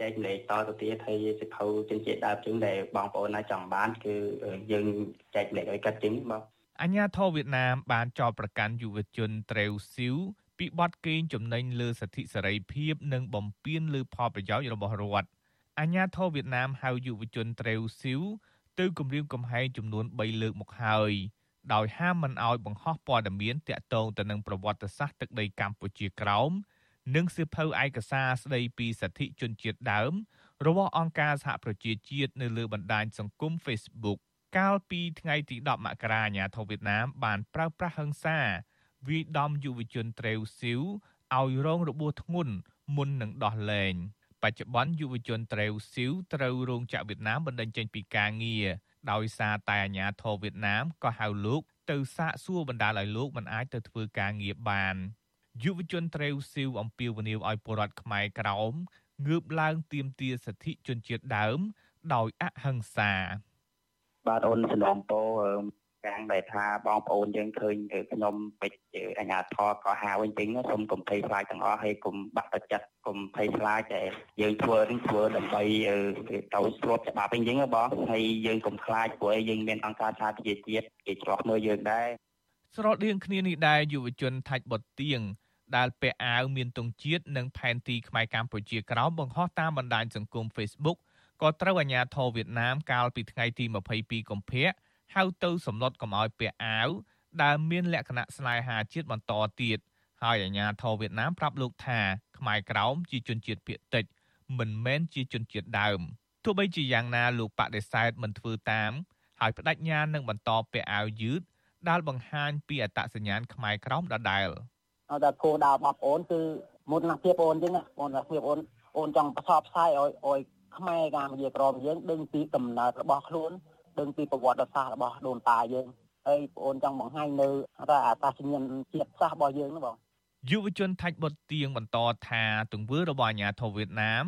ចែកលេខតទៅទៀតហើយសិភៅចិញ្ចៀតដើមចឹងដែលបងប្អូនណាចង់បានគឺយើងចែកលេខឲ្យកាត់ចឹងបងអញ្ញាធរវៀតណាមបានចោទប្រកាន់យុវជនត្រេវស៊ីវពីបទកេងចំណេញលើសិទ្ធិសេរីភាព និងបំពានលើផលប្រយោជន៍របស់រដ្ឋអញ្ញាធរវៀតណាមហៅយុវជនត្រេវស៊ីវទៅគម្រាមកំហែងចំនួន3លើកមកហើយ ដោយហាមមិនអោយបង្ហោះព័ត៌មានតាក់ទងទៅនឹងប្រវត្តិសាស្ត្រទឹកដីកម្ពុជាក្រោមនិងសៀវភៅឯកសារស្ដីពីសិទ្ធិជនជាតិដើមរបស់អង្គការសហប្រជាជាតិនៅលើបណ្ដាញសង្គម Facebook កាលពីថ្ងៃទី10មករាអាញាធិបតេយ្យវៀតណាមបានប្រើប្រាស់ហិង្សាវាយដំយុវជនត្រេវស៊ីវឲ្យរងរបួសធ្ងន់មុននឹងដោះលែងបច្ចុប្បន្នយុវជនត្រេវស៊ីវត្រូវរងចាក់វៀតណាមបណ្តេញចេញពីការងារដោយសារតែអាញាធរវៀតណាមក៏ហៅលោកទៅសាកសួរបណ្ដាលឲ្យលោកមិនអាចទៅធ្វើការងារបានយុវជនត្រេវស៊ីវអំពាវនាវឲ្យពលរដ្ឋខ្មែរក្រោមងើបឡើងទាមទារសិទ្ធិជនជាតិដើម ដោយអហិង្សាបាទអូនសំណពោ កាំងដែលថាបងប្អូនយើងឃើញខ្ញុំពេចអាញាធរក៏ហៅវិញចឹងសូមកុំភ័យខ្លាចទាំងអស់ហើយកុំបាក់ទឹកចិត្តកុំភ័យខ្លាចតែយើងធ្វើនឹងធ្វើដើម្បីទៅស្របច្បាប់វិញចឹងបងហើយយើងកុំខ្លាចព្រោះយើងមានអង្គការសហប្រជាជាតិគេឆ្លោះមើលយើងដែរស្រដៀងគ្នានេះដែរយុវជនថាច់បុតទៀងដែលពាក់អាវមានទង់ជាតិនិងផែនទីខ្មែរកម្ពុជាក្រោមបង្ហោះតាមបណ្ដាញសង្គម Facebook ក៏ត្រូវអាជ្ញាធរវៀតណាមកាលពីថ្ងៃទី22កុម្ភៈ ហៅទៅសម្លុតកុំឲ្យពាក់អាវដែលមានលក្ខណៈស្នេហាជាតិបន្តទៀតហហើយអាញាធរវៀតណាមប្រាប់លោកថាខ្មែរក្រោមជាជនជាតិភាគតិច មិនមែនជាជនជាតិដើមទោះបីជាយ៉ាងណាលោកបដិសេធមិនធ្វើតាមហើយបដិញ្ញានឹងបន្តពាក់អាវយឺតដែលបង្ហាញពីអត្តសញ្ញាណខ្មែរក្រោមដដែលឲ្យតែគោលដៅរបស់បងអូនគឺមោទនភាពបងអូនអញ្ចឹងបងប្អូនភាពអូនអូនចង់ផ្សព្វផ្សាយឲ្យឲ្យខ្មែរកម្ពុជាក្រមយើងដឹងពីកំណើតរបស់ខ្លួន ដឹងពីប្រវត្តិសាស្ត្ររបស់ដូនតាយើងហើយបងអូនចង់បង្ហាញនៅថាអត្តសញ្ញាណជាតិសាសន៍របស់យើងហ្នឹងបងយុវជនថាច់បុតទៀងបន្តថាទង្វើរបស់អាញាធរវៀតណាម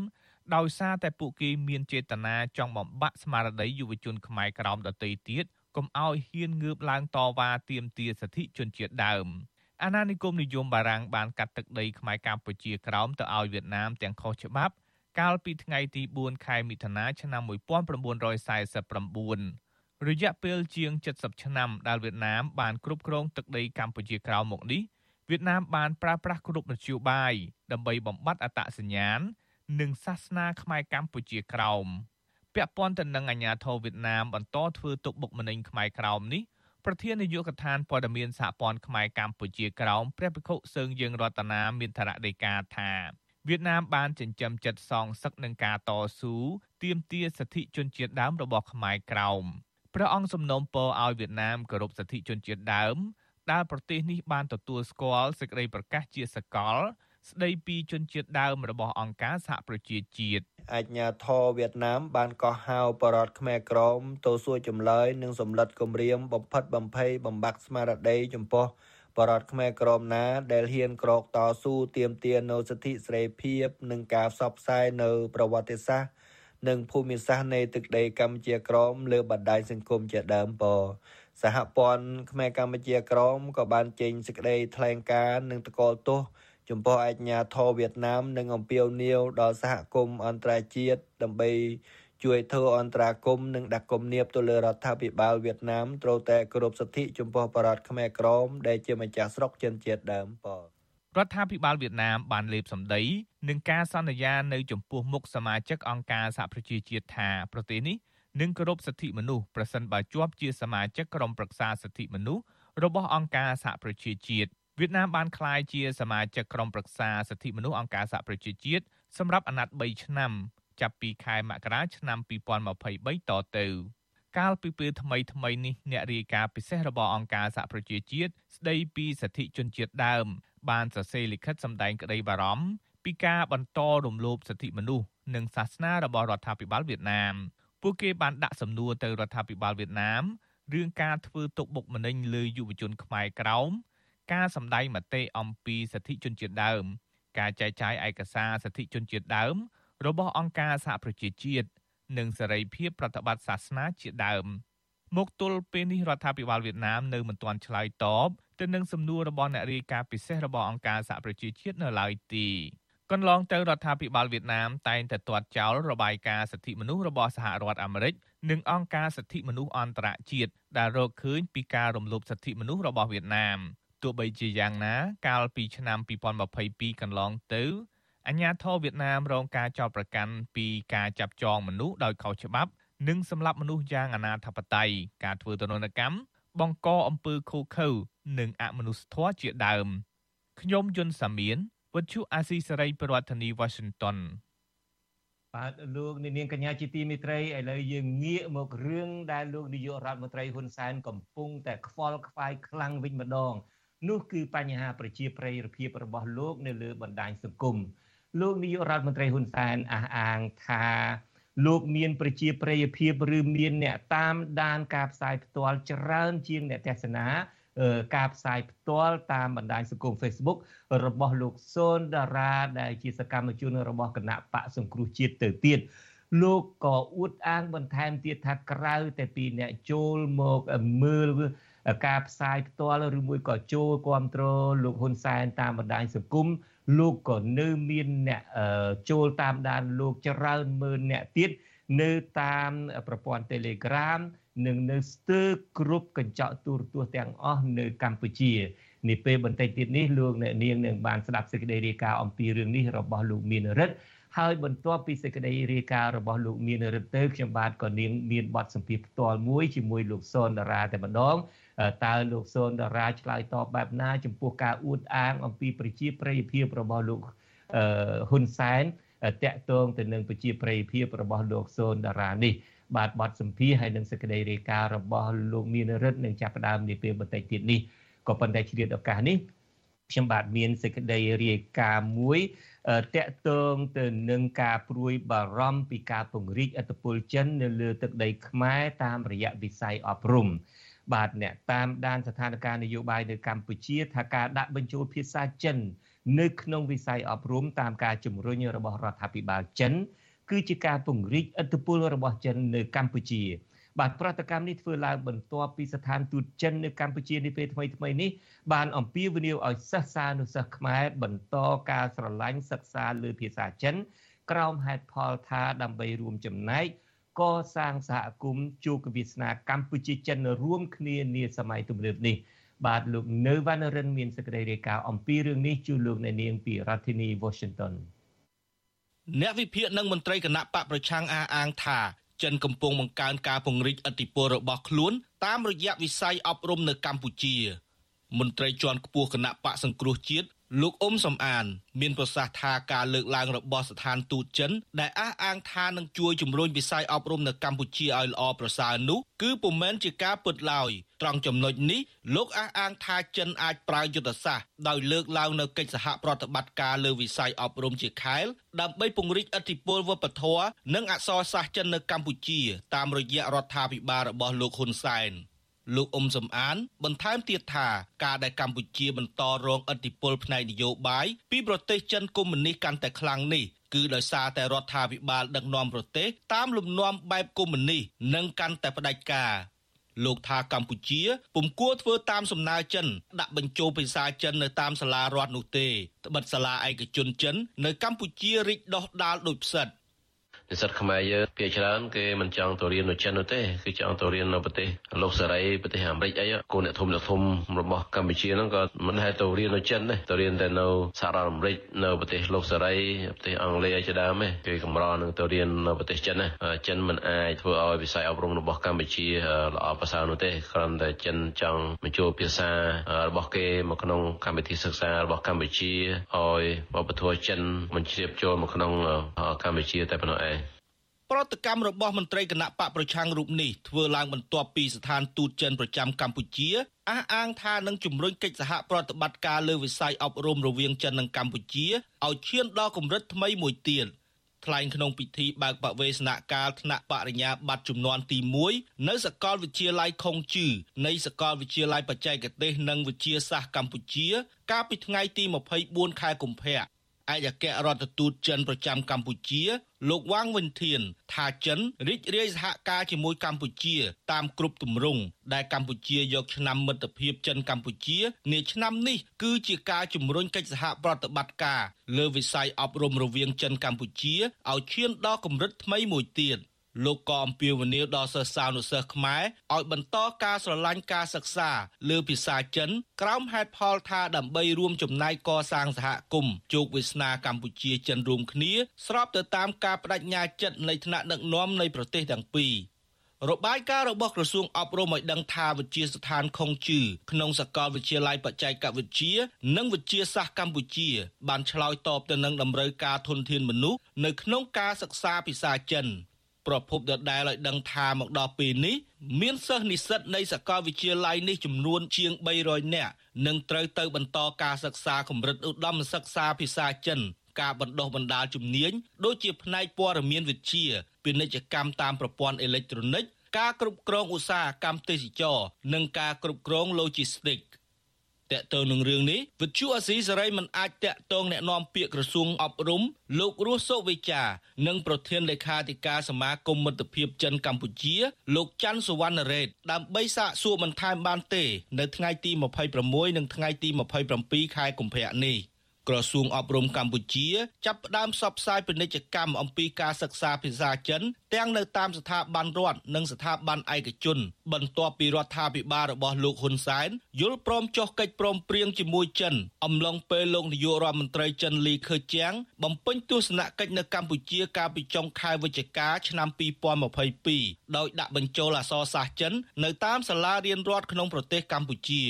ដោយសារតែពួកគេមានចេតនាចង់បំបាក់ស្មារតីយុវជនខ្មែរក្រោមដទៃទៀតកុំឲ្យហ៊ានងើបឡើងតវ៉ាទាមទារសិទ្ធិជនជាតិដើមអាណានិគមនិយមបារាំងបានកាត់ទឹកដីខ្មែរកម្ពុជាក្រោមទៅឲ្យវៀតណាមទាំងខុសច្បាប់ កាលពីថ្ងៃទី4ខែមិថុនាឆ្នាំ1949រយៈពេលជាង70ឆ្នាំដែលវៀតណាមបានគ្រប់គ្រងទឹកដីកម្ពុជាក្រោមមកនេះវៀតណាមបានប្រើប្រាស់គ្រប់មធ្យោបាយដើម្បីបំបត្តិអត្តសញ្ញាណនិងសាសនាខ្មែរកម្ពុជាក្រោមពាក់ព័ន្ធទៅនឹងអាញាធរវៀតណាមបន្តធ្វើទុកបុកម្នេញខ្មែរក្រោមនេះប្រធាននាយកដ្ឋានព័ត៌មានសហព័ន្ធខ្មែរកម្ពុជាក្រោមព្រះភិក្ខុសើងយើងរតនាមានធរដីកាថា វៀតណាមបានចិញ្ចឹមចិត្តសងសឹកនឹងការតស៊ូទាមទារសិទ្ធិជនជាតិដើមរបស់ខ្មែរក្រោមព្រះអង្គសំណូមពរឲ្យវៀតណាមគោរពសិទ្ធិជនជាតិដើមដែលប្រទេសនេះបានទទួលស្គាល់សេចក្តីប្រកាសជាសកលស្ដីពីជនជាតិដើមរបស់អង្គការសហប្រជាជាតិអាជ្ញាធរវៀតណាមបានកោះហៅបរតខ្មែរក្រមទៅសួរចម្លើយនិងសម្លិតគម្រាមបំផិតបំភ័យបំបាក់ស្មារតីចំពោះ បរតខ្មែរក្រមណាដែលហ៊ានក្រោកតស៊ូទាមទារនៅសិទ្ធិសេរីភាពនិងការផ្សព្វផ្សាយនៅប្រវត្តិសាស្ត្រនិងភូមិសាស្ត្រនៃទឹកដីកម្ពុជាក្រមលើបណ្ដាញសង្គមជាដើមពសហព័ន្ធខ្មែរកម្ពុជាក្រមក៏បានចេញសេចក្តីថ្លែងការណ៍និងតកល់ទោសចំពោះអាជ្ញាធរវៀតណាមនិងអំពាវនាវដល់សហគមន៍អន្តរជាតិដើម្បី ជួយធ្វើអន្តរាគមន៍និងដាក់គំនាបទៅលើរដ្ឋាភិបាលវៀតណាមត្រូវតែគោរពសិទ្ធិចំពោះបរតខ្មែរក្រមដែលជាម្ចាស់ស្រុកជនជាតិដើមប៉រដ្ឋាភិបាលវៀតណាមបានលេបសម្ដីនឹងការសន្យានៅចំពោះមុខសមាជិកអង្គការសហប្រជាជាតិថាប្រទេសនេះនឹងគោរពសិទ្ធិមនុស្សប្រសិនបើជាប់ជាសមាជិកក្រុមប្រឹក្សាសិទ្ធិមនុស្សរបស់អង្គការសហប្រជាជាតិវៀតណាមបានក្លាយជាសមាជិកក្រុមប្រឹក្សាសិទ្ធិមនុស្សអង្គការសហប្រជាជាតិសម្រាប់អាណត្តិ3ឆ្នាំ ចាប់ពីខែមករាឆ្នាំ2023តទៅកាលពីពេលថ្មីថ្មីនេះអ្នករាយការណ៍ពិសេសរបស់អង្គការសហប្រជាជាតិស្ដីពីសិទ្ធិជនជាតិដើម បានសរសេរលិខិតសម្ដែងក្តីបារម្ភពីការបន្តរំលោភសិទ្ធិមនុស្សនិងសាសនារបស់រដ្ឋាភិបាលវៀតណាមពួកគេបានដាក់សំណួរទៅរដ្ឋាភិបាលវៀតណាមរឿងការធ្វើទុកបុកម្នេញលើយុវជនខ្មែរក្រោមការសម្ដែងមតិអំពីសិទ្ធិជនជាតិដើម ការចែកចាយឯកសារសិទ្ធិជនជាតិដើម របស់អង្គការសហប្រជាជាតិនិងសេរីភាពប្រតិបត្តិសាសនាជាដើមមកទល់ពេលនេះរដ្ឋាភិបាលវៀតណាមនៅមិនទាន់ឆ្លើយតបទៅនឹងសំណួររបស់អ្នករាយការណ៍ពិសេសរបស់អង្គការសហប្រជាជាតិនៅឡើយទេកន្លងទៅរដ្ឋាភិបាលវៀតណាមតែងតែទាត់ចោលរបាយការណ៍សិទ្ធិមនុស្សរបស់សហរដ្ឋអាមេរិកនិងអង្គការសិទ្ធិមនុស្សអន្តរជាតិដែលរកឃើញពីការរំលោភសិទ្ធិមនុស្សរបស់វៀតណាមទោះបីជាយ៉ាងណា កាលពីឆ្នាំ2022កន្លងទៅ អាញាធរវៀតណាមរងការចោទប្រកាន់ពីការចាប់ចងមនុស្សដោយខុសច្បាប់និងសម្លាប់មនុស្សយ៉ាងអនាធបត័យការធ្វើទរណកម្មបង្កអំពើឃោរឃៅនិងអមនុស្សធម៌ជាដើមខ្ញុំយុនសាមៀនវិទ្យុអាស៊ីសេរីប្រធានាធិបតី Washington បាទលោកនាងកញ្ញាជាទីមេត្រីឥឡូវយើងងាកមករឿងដែលលោកនាយករដ្ឋមន្ត្រីហ៊ុនសែនកំពុងតែខ្វល់ខ្វាយខ្លាំងវិញម្ដង នោះគឺបញ្ហាប្រជាប្រិយភាពរបស់លោកនៅលើបណ្ដាញសង្គម លោកនាយករដ្ឋមន្ត្រីហ៊ុនសែនអះអាងថាលោកមានប្រជាប្រិយភាពឬមានអ្នកតាមដានការផ្សាយផ្ទាល់ច្រើនជាងអ្នកទេសនាការផ្សាយផ្ទាល់តាមបណ្ដាញសង្គម Facebook របស់លោកសូនតារាដែលជាសកម្មជនរបស់គណៈបកសង្គ្រោះជាតិទៅទៀតលោកក៏អួតអាងបន្ថែមទៀតថាក្រៅតែពីអ្នកចូលមកមើលការផ្សាយផ្ទាល់ឬមួយក៏ចូលគ្រប់គ្រងលោកហ៊ុនសែនតាមបណ្ដាញសង្គម លោកក៏នៅមានអ្នកចូលតាមដានលោកច្រើនម៉ឺនអ្នកទៀតនៅតាមប្រព័ន្ធ Telegram និងនៅស្ទើរគ្រប់កញ្ចក់ទូរទស្សន៍ទាំងអស់នៅកម្ពុជានេះពេលបន្តិចទៀតនេះលោកអ្នកនាងនឹងបានស្ដាប់សេចក្តីរាយការណ៍អំពីរឿងនេះរបស់លោកមានរិទ្ធហើយបន្ទាប់ពីសេចក្តីរាយការណ៍របស់លោកមានរិទ្ធទៅខ្ញុំបាទក៏នាងមានបទសម្ភាសន៍ផ្ទាល់មួយជាមួយលោកសនតារាតែម្ដង តើលោកសូនតារាឆ្លើយតបបែបណា ចំពោះការអួតអាងអំពីប្រជាប្រិយភាពរបស់លោកហ៊ុនសែនតកតងទៅនឹងប្រជាប្រិយភាពរបស់លោកសូនតារានេះបាទបទសម្ភាសហើយនឹងសេចក្តីរាយការណ៍របស់លោកមានរិទ្ធនឹងចាប់ផ្ដើមនាពេលបន្តិចទៀតនេះក៏ប៉ុន្តែជ្រាបឱកាសនេះខ្ញុំបាទមានសេចក្តីរាយការណ៍មួយតកតងទៅនឹងការព្រួយបារម្ភពីការពង្រីកអធិបុលចិននៅលើទឹកដីខ្មែរតាមរយៈវិស័យអប់រំ បាទអ្នកតាមដានស្ថានភាពនយោបាយនៅកម្ពុជាថាការដាក់បញ្ចូលភាសាចិន នៅក្នុងវិស័យអប់រំតាមការជំរុញរបស់រដ្ឋាភិបាលចិន គឺជាការពង្រីកឥទ្ធិពលរបស់ចិននៅកម្ពុជា បាទប្រតិកម្មនេះធ្វើឡើងបន្ទាប់ពីស្ថានទូតចិននៅកម្ពុជានាពេលថ្មីថ្មីនេះបានអំពាវនាវឲ្យសិស្សានុសិស្សខ្មែរបន្តការស្រឡាញ់សិក្សាលើភាសាចិនក្រោមហេតុផលថាដើម្បីរួមចំណែក កសាងសហគមន៍ជួបវាសនាកម្ពុជាចិនរួមគ្នានាសម័យទំនើបនេះបាទលោកនៅវណ្ណរិនមានសេចក្តីរាយការណ៍អំពីរឿងនេះជូនលោកអ្នកនាងពីរដ្ឋធានី Washington អ្នកវិភាគនិងមន្ត្រីគណៈបកប្រឆាំងអះអាងថាចិនកំពុងបង្កើនការពង្រីកឥទ្ធិពលរបស់ខ្លួនតាមរយៈវិស័យអប់រំនៅកម្ពុជាមន្ត្រីជាន់ខ្ពស់គណៈបកសង្គ្រោះជាតិ លោកអ៊ុំសំអាន មានប្រសាសន៍ថាការលើកឡើងរបស់ស្ថានទូតចិន ដែលអះអាងថានឹងជួយជំរុញវិស័យអប់រំនៅកម្ពុជាឲ្យល្អប្រសើរនោះគឺពុំមែនជាការពិតឡើយត្រង់ចំណុចនេះលោកអះអាងថាចិនអាចប្រើយុទ្ធសាស្ត្រដោយលើកឡើងនៅកិច្ចសហប្រតិបត្តិការលើវិស័យអប់រំជាខែលដើម្បីពង្រីកឥទ្ធិពលវប្បធម៌និងអក្សរសាស្ត្រចិននៅកម្ពុជា តាមរយៈរដ្ឋាភិបាលរបស់លោកហ៊ុនសែន។ លោកអ៊ុំសំអាន បន្ថែមទៀតថាការដែលកម្ពុជាបន្តរងឥទ្ធិពលផ្នែកនយោបាយពីប្រទេសចិនកុម្មុយនីសកាន់តែខ្លាំងនេះគឺដោយសារតែរដ្ឋាភិបាលដឹកនាំប្រទេសតាមលំនាំបែបកុម្មុយនីសនិងកាន់តែផ្ដាច់ការលោកថាកម្ពុជាពុំគួរធ្វើតាមសំណើចិនដាក់បញ្ចូលភាសាចិននៅតាមសាលារដ្ឋនោះទេត្បិតសាលាឯកជនចិននៅកម្ពុជារីកដុះដាលដូចផ្សិត និស្សិតខ្មែរយើងភាគច្រើនគេមិនចង់ទៅរៀននៅចិននោះទេគឺចង់ទៅរៀននៅប្រទេសលោកសេរីប្រទេសអាមេរិកអីគូអ្នកធំអ្នកធំរបស់កម្ពុជាហ្នឹងក៏មិនហែទៅរៀននៅចិនដែរទៅរៀនតែនៅសហរដ្ឋអាមេរិកនៅប្រទេសលោកសេរីប្រទេសអង់គ្លេសជាដើមទេគេកម្រនឹងទៅរៀននៅប្រទេសចិនណាចិនមិនអាចធ្វើឲ្យវិស័យអប់រំរបស់កម្ពុជាល្អប្រសើរនោះទេគ្រាន់តែចិនចង់បញ្ចូលភាសារបស់គេមកក្នុងកម្មវិធីសិក្សារបស់កម្ពុជាឲ្យវប្បធម៌ចិនមិនជ្រាបចូលមកក្នុងកម្ពុជាតែប៉ុណ្ណោះឯង ប្រតិកម្មរបស់មន្ត្រីគណៈបកប្រឆាំងរូបនេះធ្វើឡើងបន្ទាប់ពីស្ថានទូតចិនប្រចាំកម្ពុជាអះអាងថានឹងជំរុញកិច្ចសហប្រតិបត្តិការលើវិស័យអប់រំរវាងចិននិងកម្ពុជាឲ្យឈានដល់កម្រិតថ្មីមួយទៀតថ្លែងក្នុងពិធីបើកបវេសនកាលថ្នាក់បរិញ្ញាបត្រចំនួនទី1នៅសាកលវិទ្យាល័យខុងជឺនៃសាកលវិទ្យាល័យបច្ចេកទេសនិងវិទ្យាសាស្ត្រកម្ពុជា កាលពីថ្ងៃទី24ខែកុម្ភៈ ឯកអគ្គរដ្ឋទូតចិនប្រចាំកម្ពុជា លោកវ៉ាងវិនធាន ថាចិនរីករាយសហការជាមួយកម្ពុជា តាមគ្រប់ទម្រង់ដែលកម្ពុជាយកឆ្នាំមិត្តភាពចិនកម្ពុជានាឆ្នាំនេះគឺជាការជំរុញកិច្ចសហប្រតិបត្តិការលើវិស័យអប់រំរវាងចិនកម្ពុជាឲ្យឈានដល់កម្រិតថ្មីមួយទៀត។ លោកក៏អំពាវនាវដល់សិស្សានុសិស្សខ្មែរឲ្យបន្តការស្រឡាញ់ការសិក្សាលើភាសាចិន ក្រោមហេតុផលថាដើម្បីរួមចំណែកកសាងសហគមន៍ជោគវាសនាកម្ពុជាចិនរួមគ្នា ស្របទៅតាមការបដិញ្ញាចិត្តនៃថ្នាក់ដឹកនាំនៃប្រទេសទាំងពីររបាយការណ៍របស់ក្រសួងអប់រំឲ្យដឹងថាវិទ្យាស្ថានខុងជឺក្នុងសាកលវិទ្យាល័យបច្ចេកវិទ្យានិងវិទ្យាសាស្ត្រកម្ពុជា បានឆ្លើយតបទៅនឹងតម្រូវការធនធានមនុស្សនៅក្នុងការសិក្សាភាសាចិន ប្រភពដដែលឲ្យដឹងថាមកដល់ពេលនេះមានសិស្សនិស្សិតនៃសាកលវិទ្យាល័យនេះចំនួនជាង300នាក់នឹងត្រូវទៅបន្តការសិក្សាកម្រិតឧត្តមសិក្សាភាសាចិនការបណ្ដុះបណ្ដាលជំនាញដូចជាផ្នែកព័ត៌មានវិទ្យាពាណិជ្ជកម្មតាមប្រព័ន្ធអេឡិចត្រូនិកការគ្រប់គ្រងឧស្សាហកម្មទេសចរនិងការគ្រប់គ្រង Logistics តកតទៅនឹងរឿងនេះវិទ្យុអាស៊ីសេរីមិនអាចតកតងแนะនាំពាក្យក្រសួងអប់រំលោករស់សុវិចានិងប្រធានលេខាធិការសមាគមមិត្តភាពចិនកម្ពុជា លោកច័ន្ទសវណ្ណរ៉េតដើម្បីសាកសួរបន្ថែមបានទេ នៅថ្ងៃទី26និងថ្ងៃទី27ខែកុម្ភៈនេះ ក្រសួងអប់រំកម្ពុជាចាប់ផ្ដើមផ្សព្វផ្សាយពាណិជ្ជកម្មអំពីការសិក្សាភាសាចិន ទាំងនៅតាមស្ថាប័នរដ្ឋនិងស្ថាប័នឯកជន បន្ទាប់ពីរដ្ឋាភិបាលរបស់លោកហ៊ុនសែនយល់ព្រមចុះកិច្ចព្រមព្រៀងជាមួយចិនអំឡុងពេលលោកនាយករដ្ឋមន្ត្រីចិនលីខឺជាងបំពេញទស្សនកិច្ចនៅកម្ពុជាកាលពីចុងខែវិច្ឆិកាឆ្នាំ2022ដោយដាក់បញ្ចូលអក្សរសាស្ត្រចិននៅតាមសាលារៀនរដ្ឋក្នុងប្រទេសកម្ពុជា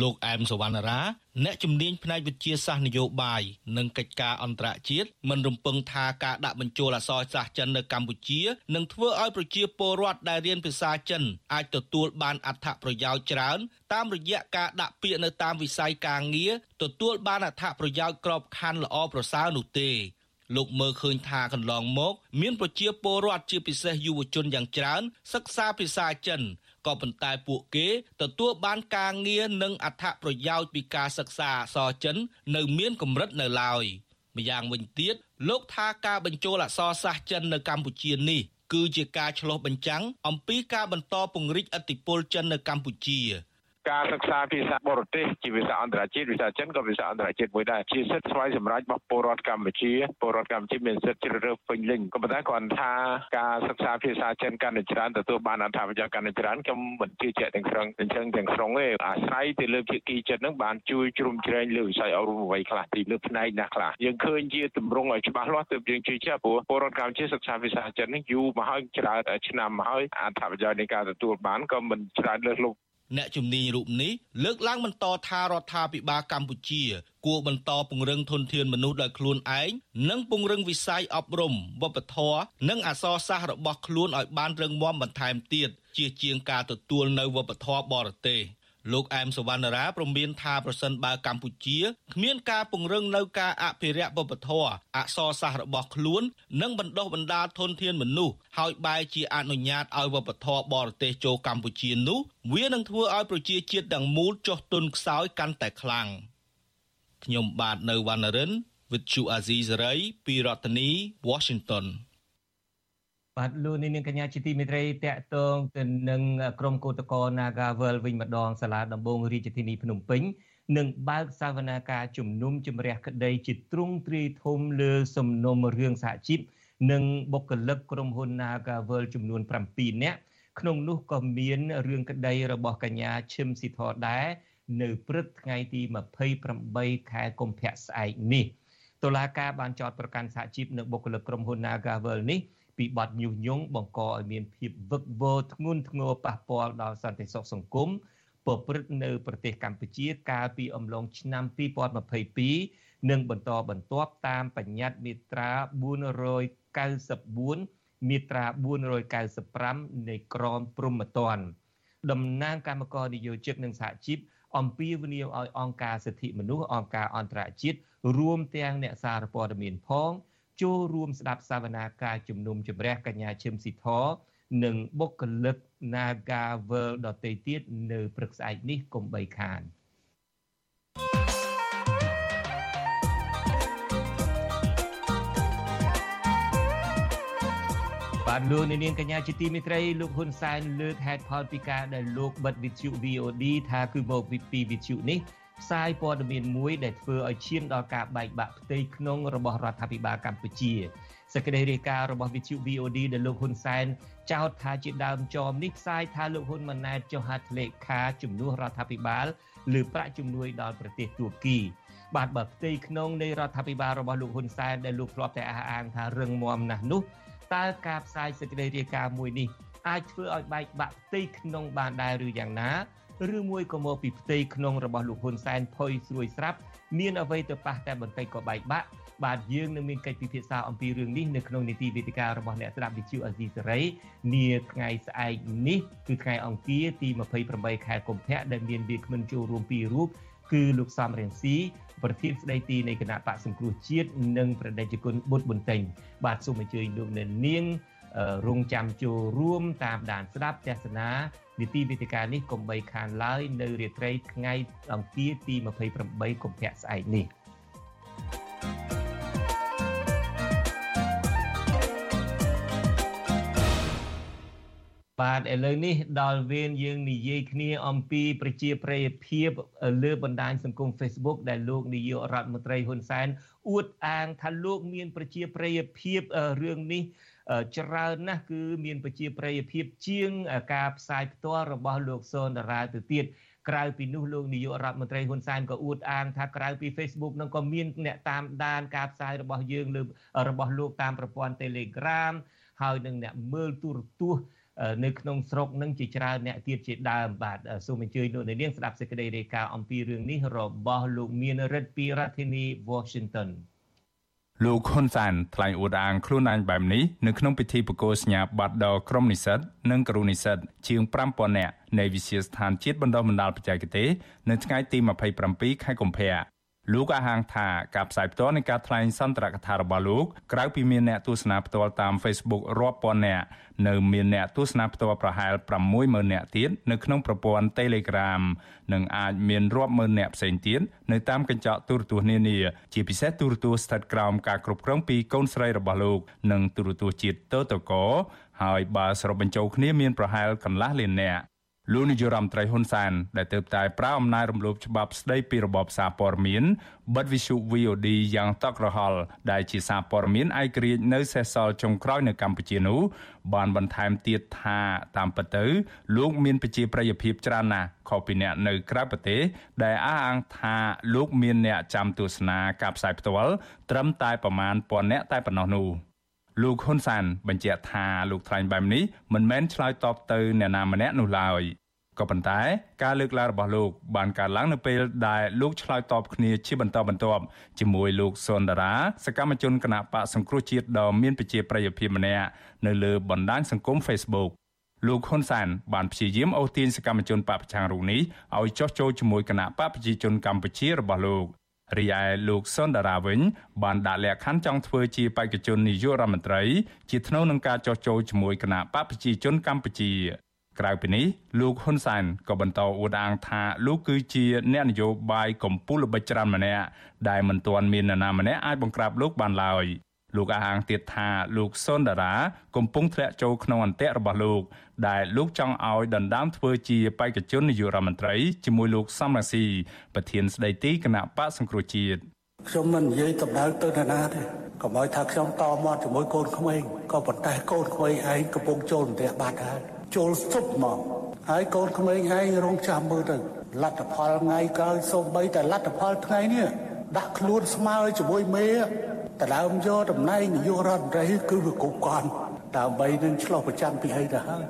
លោកអែមសវណ្ណរាអ្នកជំនាញផ្នែកវិទ្យាសាស្ត្រនយោបាយនិងកិច្ចការអន្តរជាតិមិនរំពឹងថាការដាក់បញ្ចូលអក្សរសាស្ត្រចិននៅកម្ពុជានឹងធ្វើឲ្យប្រជាពលរដ្ឋដែលរៀនភាសាចិនអាចទទួលបានអត្ថប្រយោជន៍ច្រើន តាមរយៈការដាក់ពាក្យនៅតាមវិស័យការងារទទួលបានអត្ថប្រយោជន៍ក្របខ័ណ្ឌល្អប្រសើរនោះទេលោកមើលឃើញថាកន្លងមក មានប្រជាពលរដ្ឋជាពិសេសយុវជនយ៉ាងច្រើនសិក្សាភាសាចិន ក៏ប៉ុន្តែពួកគេទទួលបានការងារនិងអត្ថប្រយោជន៍ពីការសិក្សាអក្សរចិននៅមានកម្រិតនៅឡើយម្យ៉ាងវិញទៀតលោកថាការបញ្ចូលអក្សរសាស្ត្រចិននៅកម្ពុជានេះគឺជាការឆ្លុះបញ្ចាំងអំពីការបន្តពង្រីកឥទ្ធិពលចិននៅកម្ពុជា ការសិក្សាភាសាបរទេសជាភាសាអន្តរជាតិភាសាចិនក៏ភាសាអន្តរជាតិមួយដែរជាសិទ្ធិស្វ័យសម្រេចរបស់ពលរដ្ឋកម្ពុជាពលរដ្ឋកម្ពុជាមានសិទ្ធិជ្រើសរើសពេញលេញក៏ប៉ុន្តែគាត់ថាការសិក្សាភាសាចិនកាន់តែច្រើនទទួលបានអត្ថប្រយោជន៍កាន់តែច្រើនខ្ញុំមិនជឿជាក់ទាំងស្រុងទាំងចឹងទាំងស្រុងទេអាស្រ័យទៅលើភាគីចិននឹងបានជួយជ្រោមជ្រែងលើវិស័យអប់រំអ្វីខ្លះទីលើផ្នែកណាខ្លះយើងឃើញជាទម្រង់ឲ្យច្បាស់លាស់ទើបយើងជឿជាក់ព្រោះពលរដ្ឋកម្ពុជាសិក្សាភាសាចិននេះយូរមកហើយច្រើនឆ្នាំមកហើយអត្ថប្រយោជន៍នៃការទទួលបានក៏មិនច្រើនលើសលប់ អ្នកជំនាញរូបនេះលើកឡើងបន្តថារដ្ឋាភិបាលកម្ពុជា គួរបន្តពង្រឹងធនធានមនុស្សដោយខ្លួនឯងនិងពង្រឹងវិស័យអប់រំវប្បធម៌និងអក្សរសាស្ត្ររបស់ខ្លួនឲ្យបានរឹងមាំបន្ថែមទៀតជាជាងការទទួលនៅវប្បធម៌បរទេស។ លោកអែមសវណ្ណរាព្រមមានថាប្រសិនបើកម្ពុជាគ្មានការពង្រឹងនៅការអភិរក្សវប្បធម៌អក្សរសាស្ត្ររបស់ខ្លួននិងបណ្ដុះបណ្ដាលធនធានមនុស្សហើយបែរជាអនុញ្ញាតឲ្យវប្បធម៌បរទេសចូលកម្ពុជានោះវានឹងធ្វើឲ្យប្រជាជាតិទាំងមូលចុះទុនខ្សោយកាន់តែខ្លាំងខ្ញុំបាទនៅវណ្ណរិន with Chu Azizi Saray ពីរដ្ឋធានី Washington បាទលោកនាងកញ្ញាជាទីមេត្រីតកតងទៅនឹងក្រុមកោតក្រ Nagavel វិញម្ដងសាលាដំបងរាជធានីភ្នំពេញនឹងបើកសវនាការជំនុំជម្រះក្តីជាទ្រង់ទ្រាយធំលើសំណុំរឿងសហជីពនិងបុគ្គលិកក្រុមហ៊ុន Nagavel ចំនួន7នាក់ក្នុងនោះក៏មានរឿងក្តីរបស់កញ្ញាឈឹមស៊ីធដែរនៅព្រឹកថ្ងៃទី28ខែកុម្ភៈស្អែកនេះតុលាការបានចោទប្រកាន់សហជីពនិងបុគ្គលិកក្រុមហ៊ុន Nagavel នេះ ពីបទញុះញង់បង្កឲ្យមានភាពវឹកវរធ្ងន់ធ្ងរប៉ះពាល់ដល់សន្តិសុខសង្គមប្រព្រឹត្តនៅប្រទេសកម្ពុជាកាលពីអំឡុងឆ្នាំ2022និងបន្តបន្ទាប់តាមបញ្ញត្តិមាត្រា494មាត្រា495នៃក្រមព្រហ្មទណ្ឌតំណាងគណៈកម្មការនយោជិកនិងសហជីពអំពាវនាវឲ្យអង្គការសិទ្ធិមនុស្សអង្គការអន្តរជាតិរួមទាំងអ្នកសារព័ត៌មានផង ចូលរួមស្ដាប់សវនាការជំនុំជម្រះកញ្ញាឈឹមស៊ីធនិងបុគ្គលិក Naga World ដទៃទៀតនៅព្រឹកស្អែកនេះកុំបីខានបាទលោកនាងកញ្ញាជាទីមេត្រីលោកហ៊ុនសែនលើកហេតុផលពីការដែលលោកបិទវិទ្យុ VOD ថាគឺមកពីវិទ្យុនេះ ផ្សាយព័ត៌មានមួយដែលធ្វើឲ្យឈានដល់ការបែកបាក់ផ្ទៃក្នុងរបស់រដ្ឋាភិបាលកម្ពុជាសេចក្តីរាយការណ៍របស់វិទ្យុ VOD ដែលលោកហ៊ុនសែនចោទថាជាដើមចមនេះផ្សាយថាលោកហ៊ុនម៉ាណែតចុះហត្ថលេខាជំនួសរដ្ឋាភិបាលលើប្រាក់ជំនួយដល់ប្រទេសទួរគីបាទបើផ្ទៃក្នុងនៃរដ្ឋាភិបាលរបស់លោកហ៊ុនសែនដែលលោកធ្លាប់តែអះអាងថារឹងមាំណាស់នោះតើការផ្សាយសេចក្តីរាយការណ៍មួយនេះអាចធ្វើឲ្យបែកបាក់ផ្ទៃក្នុងបានដែរឬយ៉ាងណា ឬមួយក៏មកពីផ្ទៃក្នុងរបស់លោកហ៊ុនសែនផុយស្រួយស្រាប់មានអ្វីទៅប៉ះតែបន្តិចក៏បែកបាក់បាទយើងនឹងមានកិច្ចពិភាក្សាអំពីរឿងនេះនៅក្នុងនីតិវេទិការបស់អ្នកស្ដាប់វិទ្យុអេស៊ីសេរីនាថ្ងៃស្អែកនេះគឺថ្ងៃអង្គារទី28ខែកុម្ភៈដែលមានវាគ្មិនចូលរួមពីររូបគឺលោកសំរៀងស៊ីប្រធានស្ដីទីនៃគណៈបកសង្គ្រោះជាតិនិងប្រដេជគុណបុត្របន្ទែងបាទសូមអញ្ជើញលោកអ្នកនាង រងចាំចូលរួមតាមដានស្ដាប់ទស្សនានីតិវិទ្យានេះកុំបីខានឡើយនៅរាត្រីថ្ងៃអង្គារទី28កុម្ភៈស្អែកនេះបបាទឥឡូវនេះដល់វេនយើងនិយាយគ្នាអំពីប្រជាប្រិយភាពលើបណ្ដាញសង្គម Facebook ដែលលោកនាយករដ្ឋមន្ត្រីហ៊ុនសែនអួតអាងថាលោកមានប្រជាប្រិយភាពរឿងនេះ ច្រើនណាស់គឺមានប្រជាប្រិយភាពជាងការផ្សាយផ្ទាល់របស់លោកសុនដារាទៅទៀតក្រៅពីនោះលោកនាយករដ្ឋមន្ត្រីហ៊ុនសែនក៏អួតអាងថាក្រៅពី Facebook នឹងក៏មានអ្នកតាមដានការផ្សាយរបស់យើងលើរបស់លោកតាមប្រព័ន្ធ Telegram ហើយនឹងអ្នកមើលទូរទស្សន៍នៅក្នុងស្រុកនឹងជាច្រើនអ្នកទៀតជាដើមបាទសូមអញ្ជើញលោកនាងស្ដាប់សេចក្តីរាយការណ៍អំពីរឿងនេះរបស់លោកមានរិទ្ធពីរដ្ឋធានី Washington លោកហ៊ុនសានថ្លែងអួតអាងខ្លួនឯងបែបនេះនៅក្នុងពិធីប្រកាសសញ្ញាបត្រដល់ក្រុមនិស្សិតនិងគ្រូនិស្សិតជាង5000នាក់នៃវិទ្យាស្ថានជាតិបណ្ដុះបណ្ដាលបច្ចេកទេសនៅថ្ងៃទី27ខែកុម្ភៈ លោកអះអាងថាការផ្សាយផ្ទាល់នៃការថ្លែងសន្ទរកថារបស់លោកក្រៅពីមានអ្នកទស្សនាផ្ទាល់តាម Facebook រាប់ពាន់នាក់នៅមានអ្នកទស្សនាផ្ទាល់ប្រហែល60000នាក់ទៀតនៅក្នុងប្រព័ន្ធ Telegram និងអាចមានរាប់ម៉ឺននាក់ផ្សេងទៀតនៅតាមកញ្ចក់ទូរទស្សន៍នានាជាពិសេសទូរទស្សន៍ស្ថិតក្រោមការគ្រប់គ្រងពីកូនស្រីរបស់លោកនិងទូរទស្សន៍ជាតិតតកហើយបើសរុបបញ្ចូលគ្នាមានប្រហែលកន្លះលាននាក់ លោកនាយរដ្ឋមន្ត្រីហ៊ុនសែនដែលទៅតែប្រើអំណាចរំលោភច្បាប់ស្ដីពីរបបសារព័ត៌មានបិទវិសុ VOD យ៉ាងតក់ក្រហល់ដែលជាសារព័ត៌មានឯករាជ្យនៅសេសសល់ចុងក្រោយនៅកម្ពុជានោះបានបន្ថែមទៀតថាតាមពិតទៅ លោកមានប្រជាប្រិយភាពច្រើនណាស់ខុសពីអ្នកនៅក្រៅប្រទេសដែលអះអាងថាលោកមានអ្នកចាំទស្សនាការផ្សាយផ្ទាល់ត្រឹមតែប្រមាណពាន់អ្នកតែប៉ុណ្ណោះនោះលោកហ៊ុនសានបញ្ជាក់ថាលោកថ្លែងបែបនេះមិនមែនឆ្លើយតបទៅអ្នកណាម្នាក់នោះឡើយ ក៏ប៉ុន្តែការលើកឡើងរបស់លោកបានកើតឡើងនៅពេលដែលលោកឆ្លើយតបគ្នាជាបន្តបន្ទាប់ជាមួយលោកសុនដារាសកម្មជនគណៈបកសង្គ្រោះជាតិដ៏មានប្រជាប្រិយភាពម្នាក់នៅលើបណ្ដាញសង្គម Facebook លោកហ៊ុនសានបានព្យាយាមអូសទាញសកម្មជនបពប្រឆាំងរូបនេះឲ្យចោះចូលជាមួយគណៈបកប្រជាជនកម្ពុជារបស់លោករីឯលោកសុនដារាវិញបានដាក់លក្ខខណ្ឌចង់ធ្វើជាបេក្ខជននាយករដ្ឋមន្ត្រីជាថ្នូវនឹងការចោះចូលជាមួយគណៈបកប្រជាជនកម្ពុជា ក្រៅពីនេះលោកហ៊ុនសែនក៏បន្តអួតអាងថាលោកគឺជាអ្នកនយោបាយកម្ពុជាល្បិចច្រើនម្នាក់ដែលមិនទាន់មាននរណាម្នាក់អាចបង្ក្រាបលោកបានឡើយលោកអះអាងទៀតថាលោកសុនដារាកំពុងធ្លាក់ចូលក្នុងអន្ទាក់របស់លោក ដែលលោកចង់ឲ្យដណ្ដើមធ្វើជាបេក្ខជននាយករដ្ឋមន្ត្រីជាមួយលោកសំរងស៊ីប្រធានស្ដីទីគណៈបកសង្គ្រោះជាតិខ្ញុំមិននិយាយដំណើរទៅនរណាទេកុំឲ្យថាខ្ញុំតមកជាមួយកូនក្មេងក៏ប៉ុន្តែកូនក្មេងឯងកំពុងចូលអន្ទាក់បាត់ហើយ ចូលស្ទប់មកហើយកូនក្មេងឯងរងចាំមើលទៅលទ្ធផលថ្ងៃក្រោយសូម្បីតែលទ្ធផលថ្ងៃនេះដាក់ខ្លួនស្មើជាមួយមេតដើមយកតំណែងនាយករដ្ឋមន្ត្រីគឺវាគ្រប់គ្រាន់ដើម្បីនឹងឆ្លោះប្រចាំពីអីទៅហើយ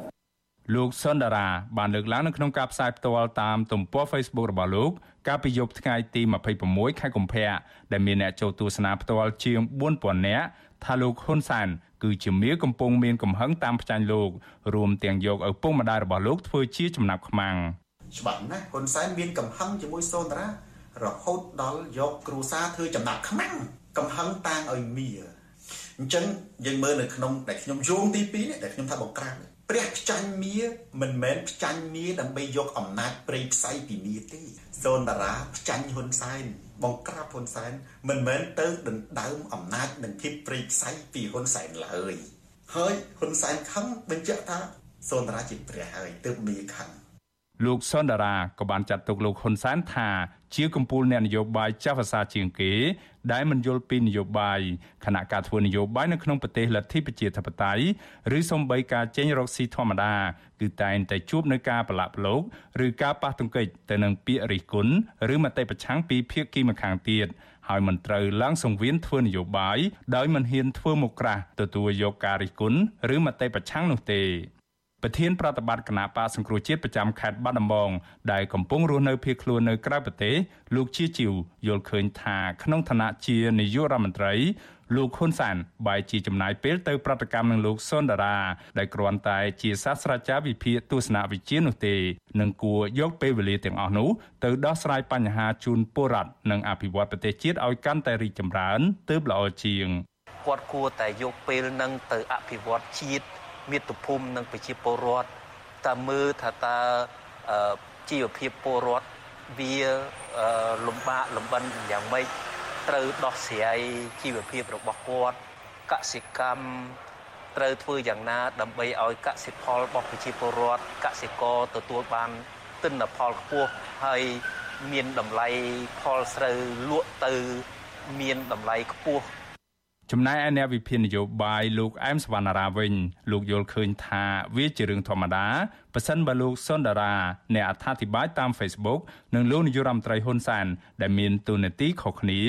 លោកសុនដារាបានលើកឡើងនៅក្នុងការផ្សាយផ្ទាល់តាមទំព័រ Facebook របស់លោកកាលពីយប់ថ្ងៃទី26ខែកុម្ភៈដែលមានអ្នកចូលទស្សនាផ្ទាល់ជាង4000នាក់ថាលោកហ៊ុនសែន គឺជាមៀកំពុងមានកំហឹងតាមផ្ចាញ់លោករួមទាំងយកឪពុកម្ដាយរបស់លោកធ្វើជាចំណាប់ខ្មាំងច្បាស់ណាស់ហ៊ុនសែនមានកំហឹងជាមួយសូនតារារហូតដល់យកគ្រូសាធ្វើចំណាប់ខ្មាំងកំហឹងតាងឲ្យមៀអញ្ចឹងយើងមើលនៅក្នុងដែលខ្ញុំយោងទី2នេះដែលខ្ញុំថាបង្ក្រាបព្រះផ្ចាញ់មៀមិនមែនផ្ចាញ់មៀដើម្បីយកអំណាចព្រៃផ្សៃពីមៀទេសូនតារាផ្ចាញ់ហ៊ុនសែន បង្ក្រាបហ៊ុនសែនមិនមែនទៅដណ្ដើមអំណាចនិងភាពព្រៃផ្សៃពីហ៊ុនសែនឡើយហើយហ៊ុនសែនខឹងបញ្ជាក់ថាសូនតារាជាព្រះហើយទើបមីខឹង លោកសុនដារាក៏បានចាត់ទុកលោកហ៊ុនសែនថាជាកម្ពុជាអ្នកនយោបាយចាស់ភាសាជាងគេ ដែលមិនយល់ពីនយោបាយខណៈការធ្វើនយោបាយនៅក្នុងប្រទេសលទ្ធិប្រជាធិបតេយ្យឬសំបីការចេញរកស៊ីធម្មតាគឺតែងតែជួបនឹងការប្រឡាក់ប្រឡូកឬការប៉ះទង្គិចទៅនឹងពាក្យរិះគន់ឬមតិប្រឆាំងពីភាគីម្ខាងទៀតហើយមិនត្រូវឡើងសង្វៀនធ្វើនយោបាយដោយមិនហ៊ានធ្វើមុខក្រាស់ទទួលយកការរិះគន់ឬមតិប្រឆាំងនោះទេ ប្រធានប្រតិបត្តិគណៈបកសង្គ្រោះជាតិប្រចាំខេត្តបាត់ដំបងដែលកំពុងរស់នៅភៀសខ្លួននៅក្រៅប្រទេសលោកជាជីវយល់ឃើញថាក្នុងឋានៈជានាយករដ្ឋមន្ត្រីលោកហ៊ុនសានបែរជាចំណាយពេលទៅប្រតិកម្មនឹងលោកសុនដារាដែលគ្រាន់តែជាសាស្ត្រាចារ្យវិភាគទស្សនវិជ្ជានោះទេនឹងគួរយកពេលវេលាទាំងអស់នោះទៅដោះស្រាយបញ្ហាជូនពលរដ្ឋនិងអភិវឌ្ឍប្រទេសជាតិឲ្យកាន់តែរីកចម្រើនទើបល្អជាងគាត់គួរតែយកពេលនឹងទៅអភិវឌ្ឍជាតិ មាតុភូមិនិងប្រជាពលរដ្ឋតើមើលថាតើជីវភាពពលរដ្ឋវាលំបាកលំបិនយ៉ាងម៉េចត្រូវដោះស្រាយជីវភាពរបស់គាត់កសិកម្មត្រូវធ្វើយ៉ាងណា ដើម្បីឲ្យកសិផលរបស់ប្រជាពលរដ្ឋកសិករទទួលបានទិន្នផលខ្ពស់ហើយមានតម្លៃផលស្រូវលក់ទៅ មានតម្លៃខ្ពស់ ចំណែកឯអ្នកវិភាគនយោបាយលោកអែមសវណ្ណារាវិញលោកយល់ឃើញថាវាជារឿងធម្មតាប៉ះសិនបើលោកសុនដារាអ្នកអត្ថាធិប្បាយតាម Facebook និងលោកនាយរដ្ឋមន្ត្រីហ៊ុនសែនដែលមានទូនាទីខុសគ្នា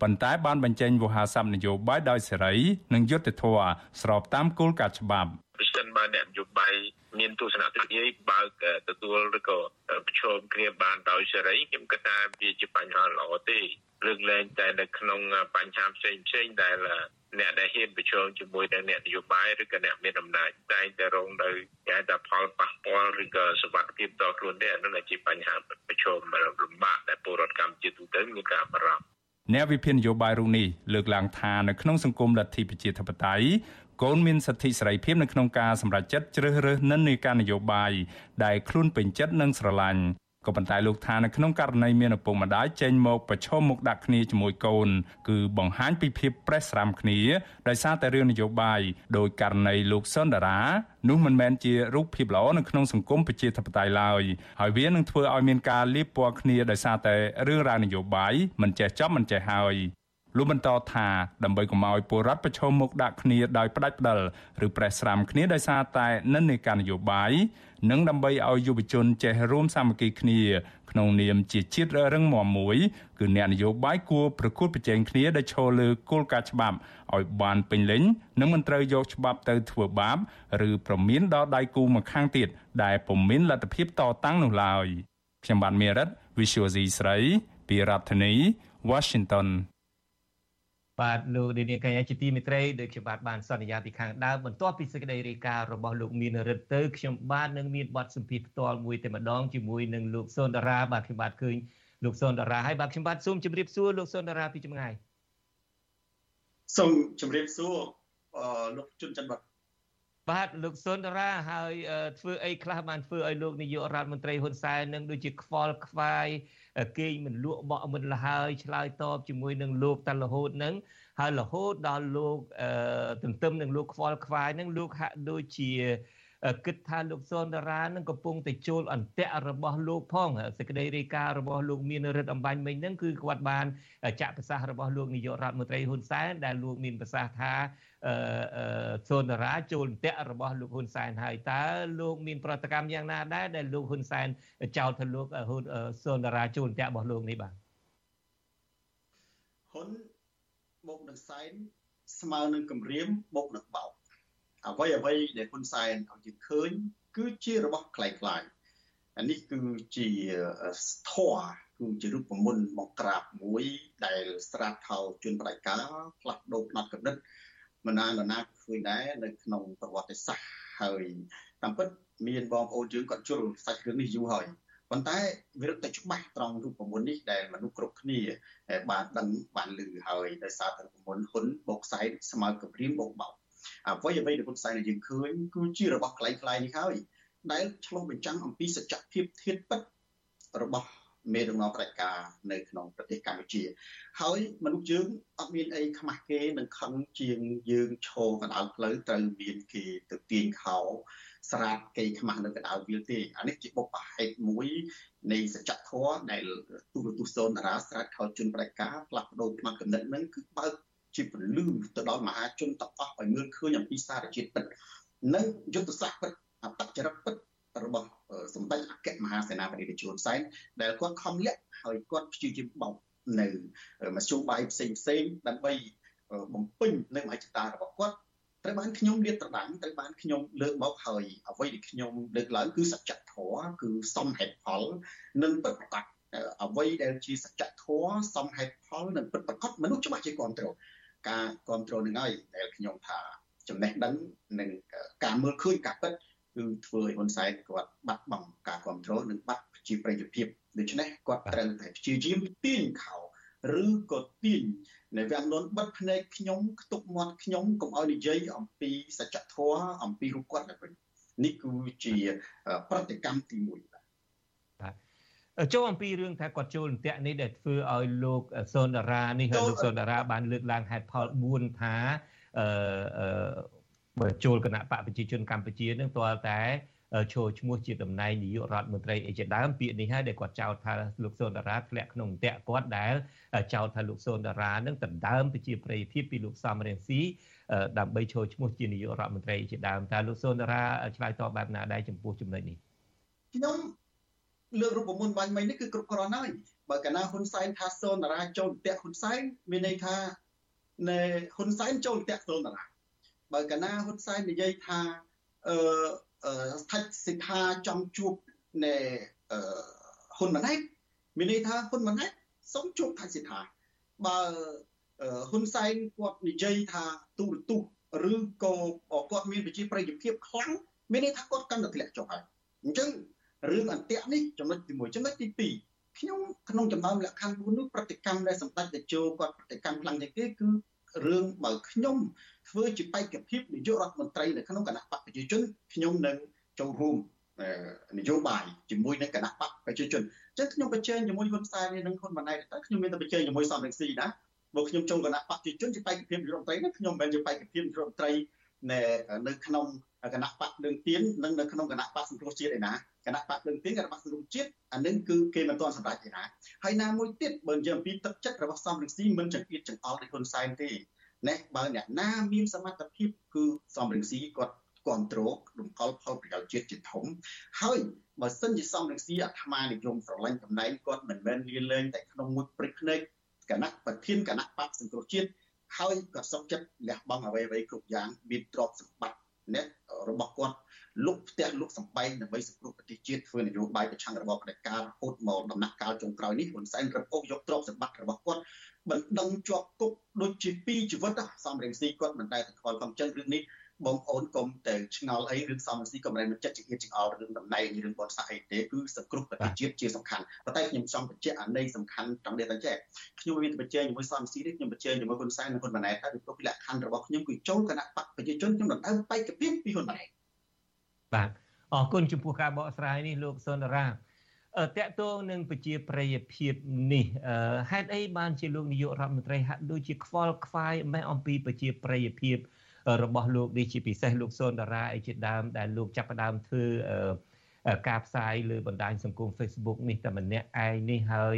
ប៉ុន្តែបានបញ្ចេញវោហារស័ព្ទនយោបាយដោយសេរី និងយុត្តិធម៌ស្របតាមគោលការណ៍ច្បាប់ ប្រសិនបើអ្នកនយោបាយមានទស្សនៈទស្សនិយបើកទទួលឬក៏ប្រឈមគ្នាបានដោយសេរីខ្ញុំគិតថាវាជាបញ្ហាល្អទេលើកលែងតែនៅក្នុងបញ្ហាផ្សេងផ្សេងដែលអ្នកដែលហ៊ានប្រឈមជាមួយនឹងអ្នកនយោបាយឬក៏អ្នកមានអំណាចតែងតែរងនៅគេថាផលប៉ះពាល់ឬក៏សុខភាពតខ្លួនទេអានោះជាបញ្ហាប្រឈមលំបាកដែលពលរដ្ឋកម្ពុជាទូទៅមានការបារម្ភអ្នកវិភាគនយោបាយរូបនេះលើកឡើងថានៅក្នុងសង្គមលទ្ធិប្រជាធិបតេយ្យ កូនមានសិទ្ធិសេរីភាពនៅក្នុងការសម្រេចចិត្តជ្រើសរើសនិន្នាការនយោបាយដែលខ្លួនពេញចិត្តនិងស្រឡាញ់ក៏ប៉ុន្តែលោកថានៅក្នុងករណីមានឪពុកម្ដាយចេញមកប្រឈមមុខដាក់គ្នាជាមួយកូន គឺបង្ហាញពីភាពប្រេះស្រាំគ្នាដោយសារតែរឿងនយោបាយដោយករណីលោកសុនដារានោះមិនមែនជារូបភាពល្អនៅក្នុងសង្គមប្រជាធិបតេយ្យឡើយហើយវានឹងធ្វើឲ្យមានការលៀបពណ៌គ្នាដោយសារតែរឿងរ៉ាវនយោបាយមិនចេះចប់មិនចេះហើយ លោកបន្តថាដើម្បីកុំឲ្យពលរដ្ឋប្រឈមមុខដាក់គ្នាដោយផ្ដាច់ផ្ដាល់ឬប្រេះស្រាំគ្នាដោយសារតែនិន្នាការនយោបាយនិងដើម្បីឲ្យយុវជនចេះរួមសាមគ្គីគ្នា ក្នុងនាមជាជាតិរឹងមាំមួយគឺអ្នកនយោបាយគួរប្រកួតប្រជែងគ្នាដោយឈលលើគោលការណ៍ច្បាប់ឲ្យបានពេញលេញនិងមិនត្រូវយកច្បាប់ទៅធ្វើបាបឬប្រមានដល់ដៃគូម្ខាងទៀតដែលពុំមានលទ្ធភាពតតាំងនោះឡើយខ្ញុំបាទមេរិត Visual C ស្រី ពីរដ្ឋធានី Washington បាទលោកនាងកញ្ញាជាទីមេត្រីដូចជាបាទបានសន្យាពីខាងដើមបន្ទាប់ពីសេចក្តីរាយការណ៍របស់លោកមានរិទ្ធទៅខ្ញុំបាទនឹងមានបទសម្ភាសផ្ទាល់មួយតែម្ដងជាមួយនឹងលោកសុនដារាបាទខ្ញុំបាទឃើញលោកសុនដារាហើយបាទខ្ញុំបាទសូមជម្រាបសួរលោកសុនដារាពីចម្ងាយសូមជម្រាបសួរលោកជុនច័ន្ទបាទបាទលោកសុនដារាហើយធ្វើអីខ្លះបានធ្វើឲ្យលោកនាយករដ្ឋមន្ត្រីហ៊ុនសែននឹងដូចជាខ្វល់ខ្វាយ គេងមិនលក់បក់មិនលហើយឆ្លើយតបជាមួយនឹងលោកតារហូតនឹងហើយរហូតដល់លោកទន្ទឹមនឹងលោកខ្វល់ខ្វាយនឹងលោកហាក់ដូចជា គិតថាលោកសុនដារានឹងកំពុងតែចូលអន្ទាក់របស់លោកផងសេចក្តីរាយការណ៍របស់លោកមានរិទ្ធអំបញ្ញមិញហ្នឹងគឺគាត់បានចាក់ប្រសាសន៍របស់លោកនាយករដ្ឋមន្ត្រីហ៊ុនសែនដែលលោកមានប្រសាសន៍ថាសុនដារាចូលអន្ទាក់របស់លោកហ៊ុនសែនហើយតើលោកមានប្រតិកម្មយ៉ាងណាដែរដែលលោកហ៊ុនសែនចោទថាលោកសុនដារាចូលអន្ទាក់របស់លោកនេះបាទហ៊ុនបូកនឹងសែនស្មើនឹងគម្រាមបូកនឹងបោក អ្វីអ្វីដែលហ៊ុនសែនឲ្យយើងឃើញគឺជារបស់คล้ายៗអានេះគឺជាធម៌គឺជារូបមន្តបង្ក្រាបមួយដែលស្រាតថោជនបដិការផ្លាស់ប្ដូរផ្នត់កំណត់មិនណានរណាឃើញដែរនៅក្នុងប្រវត្តិសាស្ត្រហើយតាមពិតមានបងប្អូនយើងគាត់ជល់សាច់រឿងនេះយូរហើយប៉ុន្តែវារឹតតែច្បាស់ត្រង់រូបមន្តនេះដែលមនុស្សគ្រប់គ្នាបានដឹងបានឮហើយដោយសារតែរូបមន្តហ៊ុនបោកសែនស្មើកំព្រៀងបោកបោក អ្វីអ្វីដែលពុទ្ធសាសនាយើងឃើញគឺជារបស់ខ្លាំងខ្លាយនេះហើយដែលឆ្លុះបញ្ចាំងអំពីសច្ចភាពធាតពិតរបស់មេដឹកនាំប្រជាការនៅក្នុងប្រទេសកម្ពុជា ហើយមនុស្សយើងអត់មានអីខ្មាស់គេនឹងខឹងជាងយើងឈរកណ្ដាលផ្លូវត្រូវមានគេទៅទាញខោស្រាតគេខ្មាស់នៅកណ្ដាលវាលទេអានេះជាបុព្វហេតុមួយនៃសច្ចធម៌ដែលទូរទស្សន៍សូនតារាស្រាតខោជុនប្រជាការផ្លាស់ប្ដូរផ្នត់គំនិតនឹងគឺបើក ជាពលឺទៅដល់មហាជនទាំងអស់ឲ្យមើលឃើញអំពីសារជាតិពិតនិងយុទ្ធសាស្ត្រពិតអត្តចរិតពិតរបស់សម្ដេចអគ្គមហាសេនាបតីជួនសែនដែលគាត់ខំលាក់ហើយគាត់ព្យាយាមបោកនៅមធ្យោបាយផ្សេងផ្សេងដើម្បីបំពេញនៅមហិច្ឆតារបស់គាត់ត្រូវបានខ្ញុំលាតត្រដាងត្រូវបានខ្ញុំលើកមកហើយអ្វីដែលខ្ញុំលើកឡើងគឺសច្ចធម៌គឺសមហេតុផលនិងពិតប្រាកដ អ្វីដែលជាសច្ចធម៌សមហេតុផលនិងពិតប្រាកដមនុស្សច្បាស់ជាគ្រប់គ្រងការគ្រប់គ្រងនឹងហើយដែលខ្ញុំថាចំណេះដឹងនិងការមើលឃើញការពិតគឺធ្វើឲ្យហ៊ុនសែនគាត់បាត់បង់ការគ្រប់គ្រងនិងបាត់ប្រជាប្រិយភាពដូច្នេះគាត់ត្រូវតែព្យាយាមទាញខោឬក៏ទាញនៅវាំងននបិទភ្នែកខ្ញុំខ្ទប់មាត់ខ្ញុំកុំឲ្យនិយាយអំពីសច្ចធម៌អំពីរូបគាត់ទៅនេះគឺជាប្រតិកម្មទី1បាទ ចូលអំពីរឿងថាគាត់ចូលអន្ទាក់នេះដែលធ្វើឲ្យលោកសុនដារានេះហើយលោកសុនដារាបានលើកឡើងហេតុផល4ថាអឺបើចូលគណៈបកប្រជាជនកម្ពុជានឹងទាល់តែចូលឈ្មោះជាតំណែងនាយករដ្ឋមន្ត្រីអីជាដើមពាក្យនេះហើយដែលគាត់ចោទថាលោកសុនដារាធ្លាក់ក្នុងអន្តៈគាត់ដែលចោទថាលោកសុនដារានឹងដណ្ដើមប្រជាប្រិយភាពពីលោកសំរងស៊ីដើម្បីចូលឈ្មោះជានាយករដ្ឋមន្ត្រីជាដើមតើលោកសុនដារាឆ្លើយតបបែបណាដែរចំពោះចំណុចនេះខ្ញុំ លើករូបមន្តបាញ់មិញនេះគឺគ្រប់គ្រាន់ហើយបើកាលណាហ៊ុនសែនថាសូនតារាចូលតាក់ហ៊ុនសែនមានន័យថានៅហ៊ុនសែនចូលតាក់សូនតារាបើកាលណាហ៊ុនសែននិយាយថាអឺស្ថិតសិក្ខាចង់ជួបនៅហ៊ុនម៉ាណែតមានន័យថាហ៊ុនម៉ាណែតសូមជួបថៃសិក្ខាបើហ៊ុនសែនគាត់និយាយថាទូរទស្សន៍ឬក៏គាត់មានវិជាប្រតិភិបខ្លាំងមានន័យថាគាត់កាន់តែធ្លាក់ចុះហើយអញ្ចឹង រឿងអន្តៈនេះចំណុចទី1ចំណុចទី2ខ្ញុំក្នុងចំណោមលក្ខខណ្ឌ4នោះប្រតិកម្មដែលសម្ដេចតេជោគាត់ប្រតិកម្មខ្លាំងជាងគេគឺរឿងបើខ្ញុំធ្វើជាបេក្ខភាពនាយករដ្ឋមន្ត្រីនៅក្នុងគណៈបកប្រជាជនខ្ញុំនឹងចូលរួមនយោបាយជាមួយនឹងគណៈបកប្រជាជនអញ្ចឹងខ្ញុំប្រជែងជាមួយហ៊ុនសែននិងហ៊ុនម៉ាណែតតែខ្ញុំមានតែប្រជែងជាមួយសំរងស៊ីណាបើខ្ញុំចូលគណៈបកប្រជាជនជាបេក្ខភាពនាយករដ្ឋមន្ត្រីនេះខ្ញុំមិនមែនជាបេក្ខភាពនាយករដ្ឋមន្ត្រីនៅនៅក្នុង គណៈបកលើងទៀននិងនៅក្នុងគណៈបកសង្គ្រោះជាតិឯណាគណៈបកលើងទៀនគណៈបកសង្គ្រោះជាតិអានឹងគឺគេមិនទាន់សម្រេចឯណាហើយណាមួយទៀតបើនិយាយអំពីទឹកចិត្តរបស់សំរងស៊ីមិនចង្អៀតចង្អល់ដោយហ៊ុនសែនទេណែបើអ្នកណាមានសមត្ថភាពគឺសំរងស៊ីគាត់គ្រប់គ្រងរំកល់ផលប្រយោជន៍ជាតិជាធំហើយបើសិនជាសំរងស៊ីអាត្មានិយមស្រឡាញ់តំណែងគាត់មិនមែនលៀនលែងតែក្នុងមួយព្រឹកភ្នែកគណៈប្រធានគណៈបកសង្គ្រោះជាតិហើយក៏សុខចិត្តលះបង់អ្វីៗគ្រប់យ៉ាងមានទ្រព្យសម្បត្តិ អ្នករបស់គាត់លុកផ្ទះលុកសម្បែងដើម្បីសង្គ្រោះប្រទេសជាតិធ្វើនយោបាយប្រឆាំងរបបផ្ដាច់ការរហូតមកដំណាក់កាលចុងក្រោយនេះហ៊ុនសែនរឹបអូសយកទ្រព្យសម្បត្តិរបស់គាត់បណ្ដឹងជាប់គុកដូចជាពីរជីវិតសំរងស៊ីគាត់មិនដែលទៅខ្វល់ខំចិនរឿងនេះ បងប្អូនកុំទៅឆ្ងល់អីរឿងសំរងស៊ីកុំរែងមិនចិត្តជាអៀតចង្អល់រឿងតំណែងរឿងបនសាអីទេគឺសង្គ្រោះប្រទេសជាតិជាសំខាន់ប៉ុន្តែខ្ញុំចង់បញ្ជាក់អានៃសំខាន់ត្រង់នេះតែចេះខ្ញុំមានបញ្ជាក់ជាមួយសំរងស៊ីនេះខ្ញុំបញ្ជាក់ជាមួយហ៊ុនសែននិងហ៊ុនម៉ាណែតថាពីព្រោះលក្ខខណ្ឌរបស់ខ្ញុំគឺចូលគណៈបកប្រជាជនខ្ញុំដណ្ដើមបេក្ខភាពពីហ៊ុនម៉ាណែតបាទអរគុណចំពោះការបកស្រាយនេះលោកសុនរាតកតងនឹងប្រជាប្រិយភាពនេះហេតុអីបានជាលោកនាយករដ្ឋមន្ត្រីហាក់ដូចជាខ្វល់ខ្វាយម៉េះអំពីប្រជាប្រិយភាព របស់លោកនេះជាពិសេសលោកសុនតារាអីជាដើមដែលលោកចាប់ផ្ដើមធ្វើការផ្សាយលើបណ្ដាញសង្គម Facebook នេះតែម្នាក់ឯងនេះហើយ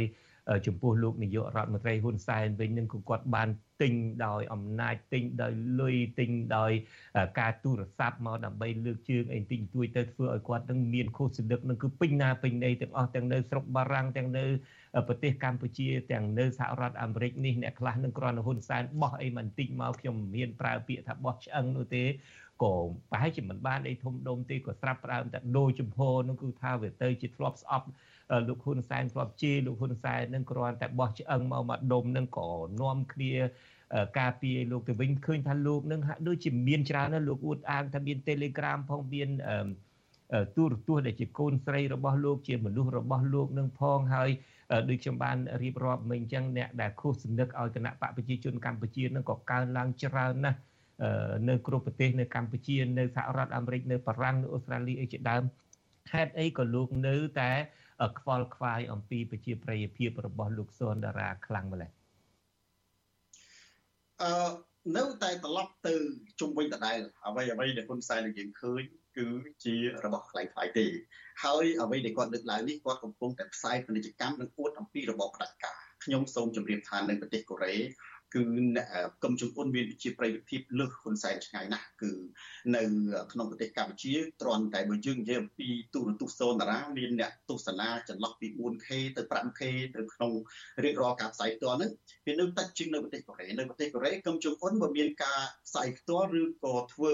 ចំពោះលោកនាយករដ្ឋមន្ត្រីហ៊ុនសែនវិញនឹងគឺគាត់បានទិញដោយអំណាចទិញដោយលុយទិញដោយការទូរស័ព្ទមកដើម្បីលើកជើងអីទិញទួយទៅធ្វើឲ្យគាត់នឹងមានខុសសន្តិនឹងគឺពេញណាពេញណីទាំងអស់ទាំងនៅស្រុកបារាំងទាំងនៅប្រទេសកម្ពុជាទាំងនៅសហរដ្ឋអាមេរិកនេះអ្នកខ្លះនឹងគ្រាន់តែហ៊ុនសែនបោះអីមិនតិចមកខ្ញុំមិនមានប្រើពាក្យថាបោះឆ្អឹងនោះទេក៏ប្រហែលជាមិនបានអីធំដុំទេក៏ស្រាប់ប្រើតែដូរចំហនោះគឺថាវាទៅជាធ្លាប់ស្អប់ លោកហ៊ុនសែនធ្លាប់ជេរលោកហ៊ុនសែននឹងគ្រាន់តែបោះឆ្អឹងមកមកដុំនឹងក៏នាំគ្នាការពារលោកទៅវិញឃើញថាលោកនឹងហាក់ដូចជាមានច្រើនណាស់លោកអួតអាងថាមាន Telegram ផងមានទូរទស្សន៍ដែលជាកូនស្រីរបស់លោកជាមនុស្សរបស់លោកនឹងផងហើយដូចខ្ញុំបានរៀបរាប់មិញអញ្ចឹងអ្នកដែលខុសសំណឹកឲ្យគណៈបកប្រជាជនកម្ពុជានឹងក៏កើនឡើងច្រើនណាស់នៅគ្រប់ប្រទេសនៅកម្ពុជានៅសហរដ្ឋអាមេរិកនៅបារាំងនៅអូស្ត្រាលីអីជាដើមហេតុអីក៏លោកនៅតែ ខ្វល់ខ្វាយអំពីប្រជាប្រិយភាពរបស់លោកសុនដារាខ្លាំងម្ល៉េះអឺនៅតែត្រឡប់ទៅជុំវិញដដែលអ្វីអ្វីដែលហ៊ុនសែននឹងយើងឃើញគឺជារបស់ខ្លាំងខ្លាយទេហើយអ្វីដែលគាត់លើកឡើងនេះគាត់កំពុងតែផ្សាយពាណិជ្ជកម្មនិងអួតអំពីរបបផ្ដាច់ការខ្ញុំសូមជម្រាបថានៅប្រទេសកូរ៉េ គឺកឹមចុងអ៊ុនមានវិជាប្រយោជន៍ភាពលើសហ៊ុនសែនឆ្ងាយណាស់គឺនៅក្នុងប្រទេសកម្ពុជាទ្រាំតែបើយើងនិយាយអំពីទូរទស្សន៍សូនតារាមានអ្នកទស្សនាចន្លោះពី 4K ទៅ 5K ទៅក្នុងរៀបរាប់ការផ្សាយផ្ទាល់ហ្នឹងវានៅតិចជាងនៅប្រទេសកូរ៉េនៅប្រទេសកូរ៉េកឹមចុងអ៊ុនបើមានការផ្សាយផ្ទាល់ឬក៏ធ្វើ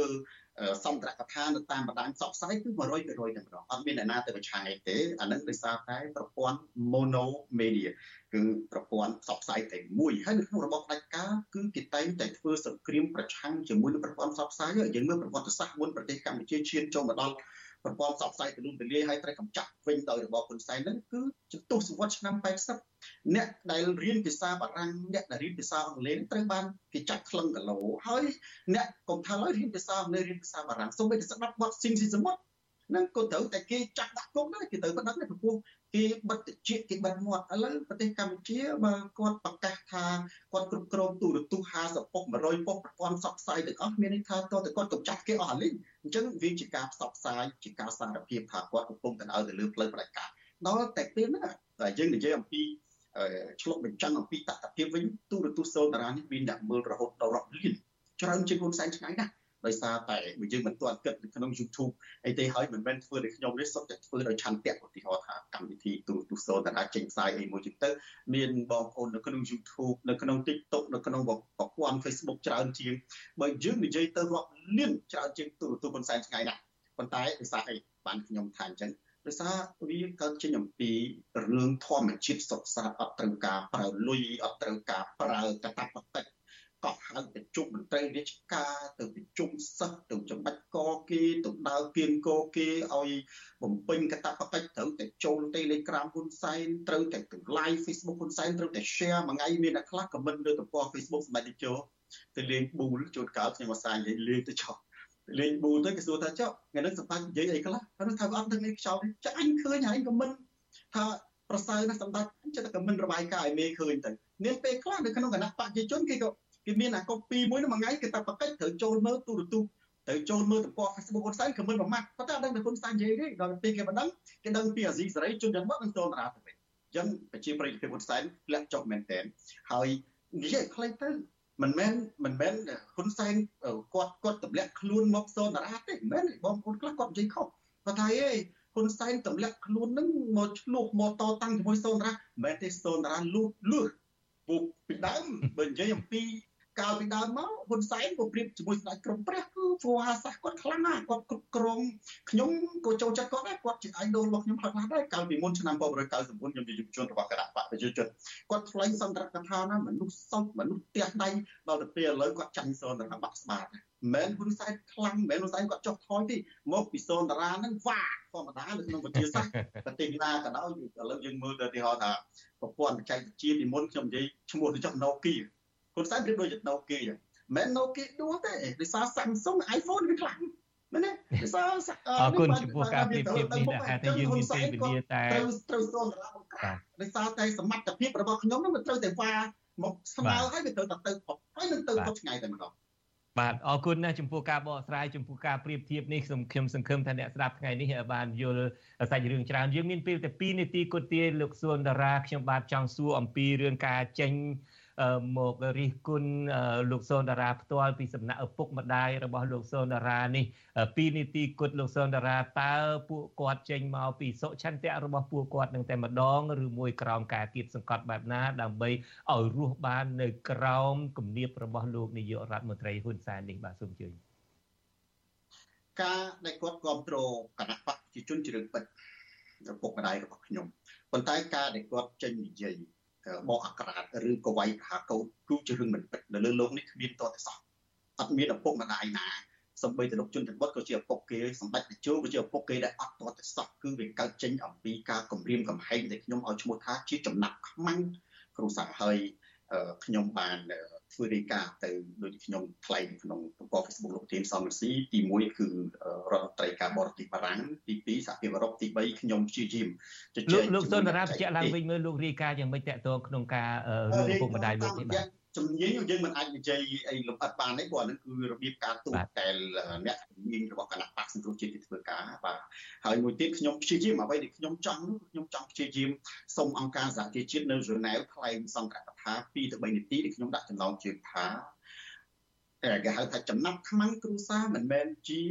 សន្ទរកថានៅតាមបណ្ដាញផ្សព្វផ្សាយគឺ100%តែម្ដងអត់មានអ្នកណាទៅប្រឆាំងអីទេអានឹងដោយសារតែប្រព័ន្ធ mono media គឺប្រព័ន្ធផ្សព្វផ្សាយតែមួយហើយនៅក្នុងរបបផ្ដាច់ការគឺគេតែងតែធ្វើសង្គ្រាមប្រឆាំងជាមួយនឹងប្រព័ន្ធផ្សព្វផ្សាយយើងមើលប្រវត្តិសាស្ត្រមុនប្រទេសកម្ពុជាឈានចូលមកដល់ ប្រព័ន្ធផ្សព្វផ្សាយទូលំទូលាយហើយត្រូវកម្ចាត់វិញដោយរបបហ៊ុនសែនហ្នឹងគឺជំទស្សវត្សឆ្នាំ80អ្នកដែលរៀនភាសាបារាំងអ្នកដែលរៀនភាសាអង់គ្លេសត្រូវបានគេចាត់ខ្លឹងគីឡូហើយអ្នកកុំថាឡើយរៀនភាសាអង់គ្លេសរៀនភាសាបារាំងសូម្បីតែស្ដាប់បទស៊ីងស៊ីសមុទ្រនឹងក៏ត្រូវតែគេចាក់ដាក់គុកដែរគេត្រូវបដិសេធពីព្រោះ គេបិទជាគេបិទមាត់ឥឡូវប្រទេសកម្ពុជាបើគាត់ប្រកាសថាគាត់គ្រប់គ្រងទូរទស្សន៍50ពុក100ពុកប្រព័ន្ធផ្សព្វផ្សាយទាំងអស់មានន័យថាតើទៅគាត់កំចាត់គេអស់អាលីងអញ្ចឹងវាជាការផ្សព្វផ្សាយជាការសារភាពថាគាត់កំពុងតែឲ្យទៅលើផ្លូវផ្ដាច់ការដល់តែពេលហ្នឹងតែយើងនិយាយអំពីឆ្លុះបញ្ចាំងអំពីតតភាពវិញទូរទស្សន៍សូតារានេះមានអ្នកមើលរហូតដល់រាប់លានច្រើនជាងហ៊ុនសែនឆ្ងាយណាស់ ដោយសារតែបើយើងមិនទាន់គិតនៅក្នុង YouTube អីទេហើយមិនមែនធ្វើដោយខ្ញុំទេសុទ្ធតែធ្វើដោយឆន្ទៈឧទាហរណ៍ថាកម្មវិធីទូរទស្សន៍សូតារាចេញផ្សាយអីមួយចឹងទៅមានបងប្អូននៅក្នុង YouTube នៅក្នុង TikTok នៅក្នុងប្រព័ន្ធ Facebook ច្រើនជាងបើយើងនិយាយទៅរាប់លានច្រើនជាងទូរទស្សន៍ហ៊ុនសែនឆ្ងាយណាស់ប៉ុន្តែដោយសារអីបានខ្ញុំថាអញ្ចឹងដោយសារវាកើតចេញអំពីរឿងធម្មជាតិសុខសាន្តអត់ត្រូវការប្រើលុយអត់ត្រូវការប្រើកតាបតិក ក៏ហៅទៅជុំមន្ត្រីរាជការទៅប្រជុំសិស្សទៅចំបាច់កគេទៅដើរគៀងកគេឲ្យបំពេញកតាបកិច្ចត្រូវតែចូល Telegram ហ៊ុនសែនត្រូវតែទៅ live Facebook ហ៊ុនសែនត្រូវតែ share មួយថ្ងៃមានអ្នកខ្លះ comment លើទំព័រ Facebook សម្រាប់ទៅចូលទៅលេងប៊ូលជួនកាលខ្ញុំអាសានិយាយលេងទៅចោះលេងប៊ូទៅគេសួរថាចុះថ្ងៃនេះសម្ដេចនិយាយអីខ្លះគាត់ថាអត់ដឹងនេះខ្យល់ចាអញឃើញហើយក៏មិនថាប្រសើរណាស់សម្ដេចចិត្តតែមិនរបាយការណ៍ឲ្យមេឃើញទៅមានពេលខ្លះនៅក្នុងគណៈបច្ចុប្បន្នគេក៏ គេមានអាកុបពីមួយមួយថ្ងៃគេតែបកិច្ចត្រូវចូលមើលទូរទស្សន៍ត្រូវចូលមើលទំព័រ Facebook ហ៊ុនសែនក៏មិនប្រមាថប៉ុន្តែអត់ដឹងថាហ៊ុនសែននិយាយទេដល់ពេលគេមិនដឹងគេដឹងពីអាស៊ីសេរីជនយ៉ាងមកនឹងចូលតារាទៅវិញអញ្ចឹងប្រជាប្រិយភាពហ៊ុនសែនធ្លាក់ចុះមែនទែនហើយនិយាយខ្លីទៅមិនមែនមិនមែនហ៊ុនសែនគាត់គាត់ទម្លាក់ខ្លួនមកសូនតារាទេមិនមែនបងប្អូនខ្លះគាត់និយាយខុសគាត់ថាអេហ៊ុនសែនទម្លាក់ខ្លួននឹងមកឆ្លោះមកតតាំងជាមួយសូនតារាមិនមែនទេសូនតារាលូតលឿពួកពីដើមបើនិយាយអំពី កាលពីដើមមកហ៊ុនសែនក៏ប្រៀបជាមួយស្ដេចក្រមព្រះគឺព្រោះអាសាសគាត់ខ្លាំងណាស់គាត់គ្រប់គ្រងខ្ញុំក៏ចូលចិត្តគាត់ដែរគាត់ជា idol របស់ខ្ញុំខ្លះដែរកាលពីមុនឆ្នាំ1999ខ្ញុំជាយុវជនរបស់គណៈបកប្រជាជនគាត់ថ្លែងសន្ទរកថាណាមនុស្សសោកមនុស្សផ្ទះដៃដល់ទៅពេលឥឡូវគាត់ចាញ់សន្ទរបាក់ស្បាតមិនហ៊ុនសែនខ្លាំងមិនហ៊ុនសែនគាត់ចុះថយទេមកពីសូនតារាហ្នឹងវ៉ាធម្មតានៅក្នុងប្រទេសសាស្ត្រប្រទេសណាក៏ដោយឥឡូវយើងមើលទៅទីហោថាប្រព័ន្ធបច្ចេកវិទ្យាពីមុនខ្ញុំនិយាយឈ្មោះទៅចុះ Nokia ហ៊ុនសែនប្រៀបដូច Nokia ចឹងមិន Nokia ដួលទេដោយសារ Samsung iPhone វាខ្លាំងមែនទេដោយសារអរគុណចំពោះការប្រៀបធៀបនេះដែលហេតុតែយើងមានពេលវេលាតែត្រូវត្រូវសូនតារាបង្កើតដោយសារតែសមត្ថភាពរបស់ខ្ញុំនោះវាត្រូវតែវ៉ាមកស្មើហើយវាត្រូវតែទៅផុតហើយនឹងទៅផុតឆ្ងាយតែម្ដងបាទអរគុណណាស់ចំពោះការបកស្រាយចំពោះការប្រៀបធៀបនេះខ្ញុំខ្ញុំសង្ឃឹមថាអ្នកស្ដាប់ថ្ងៃនេះបានយល់សាច់រឿងច្រើនយើងមានពេលតែ2នាទីគត់ទាលោកសួនតារាខ្ញុំបាទចង់សួរអំពីរឿងការចេញ មករិះគន់លោកសូនតារាផ្ទាល់ពីសំណាក់ឪពុកម្ដាយរបស់លោកសូនតារានេះ2នីតិគត់លោកសូនតារាតើពួកគាត់ចេញមកពីសុឆន្ទៈរបស់ពួកគាត់នឹងតែម្ដងឬមួយក្រោមការគៀបសង្កត់បែបណាដើម្បីឲ្យរស់បាននៅក្រោមគំនាបរបស់លោកនាយករដ្ឋមន្ត្រីហ៊ុនសែននេះបាទសូមអញ្ជើញការដែលគាត់គ្រប់គ្រងគណៈបកប្រជាជនជារឿងពិតឪពុកម្ដាយរបស់ខ្ញុំប៉ុន្តែការដែលគាត់ចេញនិយាយ បកអាក្រាតឬក៏វាយប្រហារកូនគឺជារឿងមិនពិតនៅលើโลกនេះគ្មានតតែសោះអត់មានឪពុកម្ដាយណាសំបីតលោកជនច័ន្ទបុតក៏ជាឪពុកគេសម្ដេចតេជោក៏ជាឪពុកគេដែលអត់តតែសោះគឺវាកើតចេញអំពីការគម្រាមកំហែងដែលខ្ញុំឲ្យឈ្មោះថាជាចំណាប់ខ្មាំងគ្រូសាស្ត្រហើយខ្ញុំបាន ធ្វើរាយការណ៍ទៅដូចខ្ញុំថ្លែងក្នុងទំព័រ Facebook លោកធានសំរស៊ីទី1គឺរដ្ឋមន្ត្រីការបរទេសបារាំងទី2សហភាពអឺរ៉ុបទី3ខ្ញុំព្យាយាមជជែកលោកសុនតារាបញ្ជាក់ឡើងវិញមើលលោករាយការណ៍យ៉ាងម៉េចតកតងក្នុងការរឿងពុកម្ដាយលោកនេះបាទ ជំនាញយើងមិនអាចនិយាយអីលម្អិតបានទេព្រោះអានឹងគឺរបៀបការទូតែអ្នកជំនាញរបស់គណៈបកសង្គ្រោះជាតិគេធ្វើការបាទហើយមួយទៀតខ្ញុំព្យាយាមអ្វីដែលខ្ញុំចង់ខ្ញុំចង់ព្យាយាមសូមអង្គការសហជីវជាតិនៅរណែវថ្លែងសន្ទរកថា2ទៅ3នាទីដែលខ្ញុំដាក់ចំណងជើងថាតែគេហៅថាចំណាប់ខ្មាំងគ្រួសារមិនមែនជា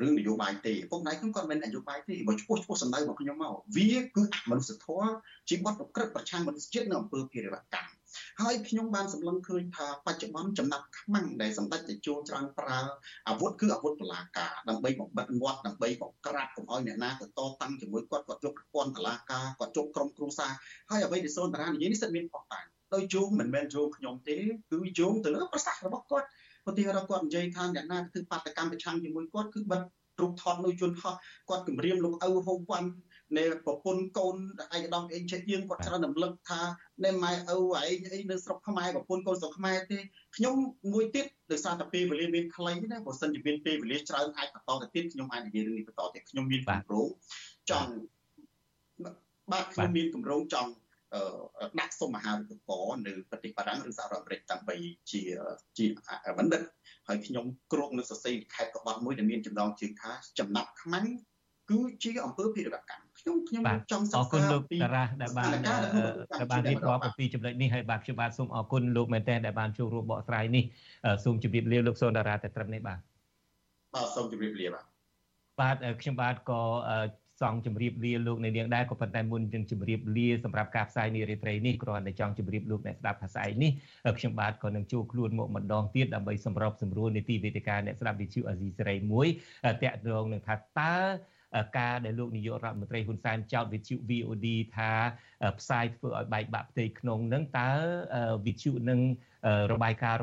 រឿងនយោបាយទេពុកម្ដាយខ្ញុំគាត់មិននយោបាយទេបើឈ្មោះឈ្មោះសម្ដៅរបស់ខ្ញុំមកវាគឺអមនុស្សធម៌ជាបទប្រព្រឹត្តប្រឆាំងមនុស្សជាតិនៅអំពើភេរវកម្ម ហើយខ្ញុំបានសម្លឹងឃើញថាបច្ចុប្បន្នចំណាប់ខ្មាំងដែលសម្ដេចតេជោច្រើនប្រើអាវុធគឺអាវុធតុលាការដើម្បីបំបិតងាត់ដើម្បីបង្ក្រាបកុំឲ្យអ្នកណាទៅតតាំងជាមួយគាត់គាត់យកប្រព័ន្ធតុលាការគាត់យកក្រុមគ្រួសារហើយអ្វីដែលសូនតារានិយាយនេះសិតមានផុសតាំងដោយយោងមិនមែនយោងខ្ញុំទេគឺយោងទៅលើប្រសាសន៍របស់គាត់ឧទាហរណ៍គាត់និយាយថាអ្នកណាធ្វើបាតកម្មប្រឆាំងជាមួយគាត់គឺបិទរូបថតនៅជនហោះគាត់គម្រាមលោកឪហូវវ៉ាន់ នៃប្រពន្ធកូនឯកឧត្តមអេងចេះយើងគាត់ច្រើនរំលឹកថាណែម៉ែឪឯងអីនៅស្រុកខ្មែរប្រពន្ធកូនស្រុកខ្មែរទេខ្ញុំមួយទៀតដោយសារតែពេលវេលាមានខ្លីណាបើសិនជាមានពេលវេលាច្រើនអាចបន្តទៅទៀតខ្ញុំអាចនិយាយរឿងនេះបន្តទៀតខ្ញុំមានគម្រោងចង់បាទខ្ញុំមានគម្រោងចង់ដាក់សុំអាហារូបករណ៍នៅប្រទេសបារាំងឬសហរដ្ឋអាមេរិកដើម្បីជាជាបណ្ឌិតហើយខ្ញុំគ្រោកនៅសរសេរខេត្តក្បត់មួយដែលមានចំណងជើងថាចំណាប់ខ្មាំងគឺជាអង្គើភិរកម្ម ខ្ញុំខ្ញុំចង់សិក្សាអរគុណលោកតារ៉ាដែលបានដែលបានរៀបរាប់អំពីចំណុចនេះហើយបាទខ្ញុំបាទសូមអរគុណលោកមែនតើដែលបានចូលរួមបកស្រាយនេះសូមជម្រាបលាលោកសូនតារ៉ាតែត្រឹមនេះបាទបាទសូមជម្រាបលាបាទបាទខ្ញុំបាទក៏សង់ជម្រាបលាលោកអ្នកនាងដែរក៏ប៉ុន្តែមុននឹងជម្រាបលាសម្រាប់ការផ្សាយនារីត្រីនេះគ្រាន់តែចង់ជម្រាបលោកអ្នកស្ដាប់ភាសាឯនេះខ្ញុំបាទក៏នឹងចូលខ្លួនមកម្ដងទៀតដើម្បីសម្របសម្រួលនីតិវេទិកាអ្នកស្ដាប់វិទ្យុអាស៊ីសេរីមួយតាក់ទងនឹងថាតើ ការដែលលោកនាយករដ្ឋមន្ត្រីហ៊ុនសែនចោទវិទ្យុ VOD ថាផ្សាយធ្វើឲ្យបែកបាក់ផ្ទៃក្នុងនឹងតើវិទ្យុនឹងរបាយការណ៍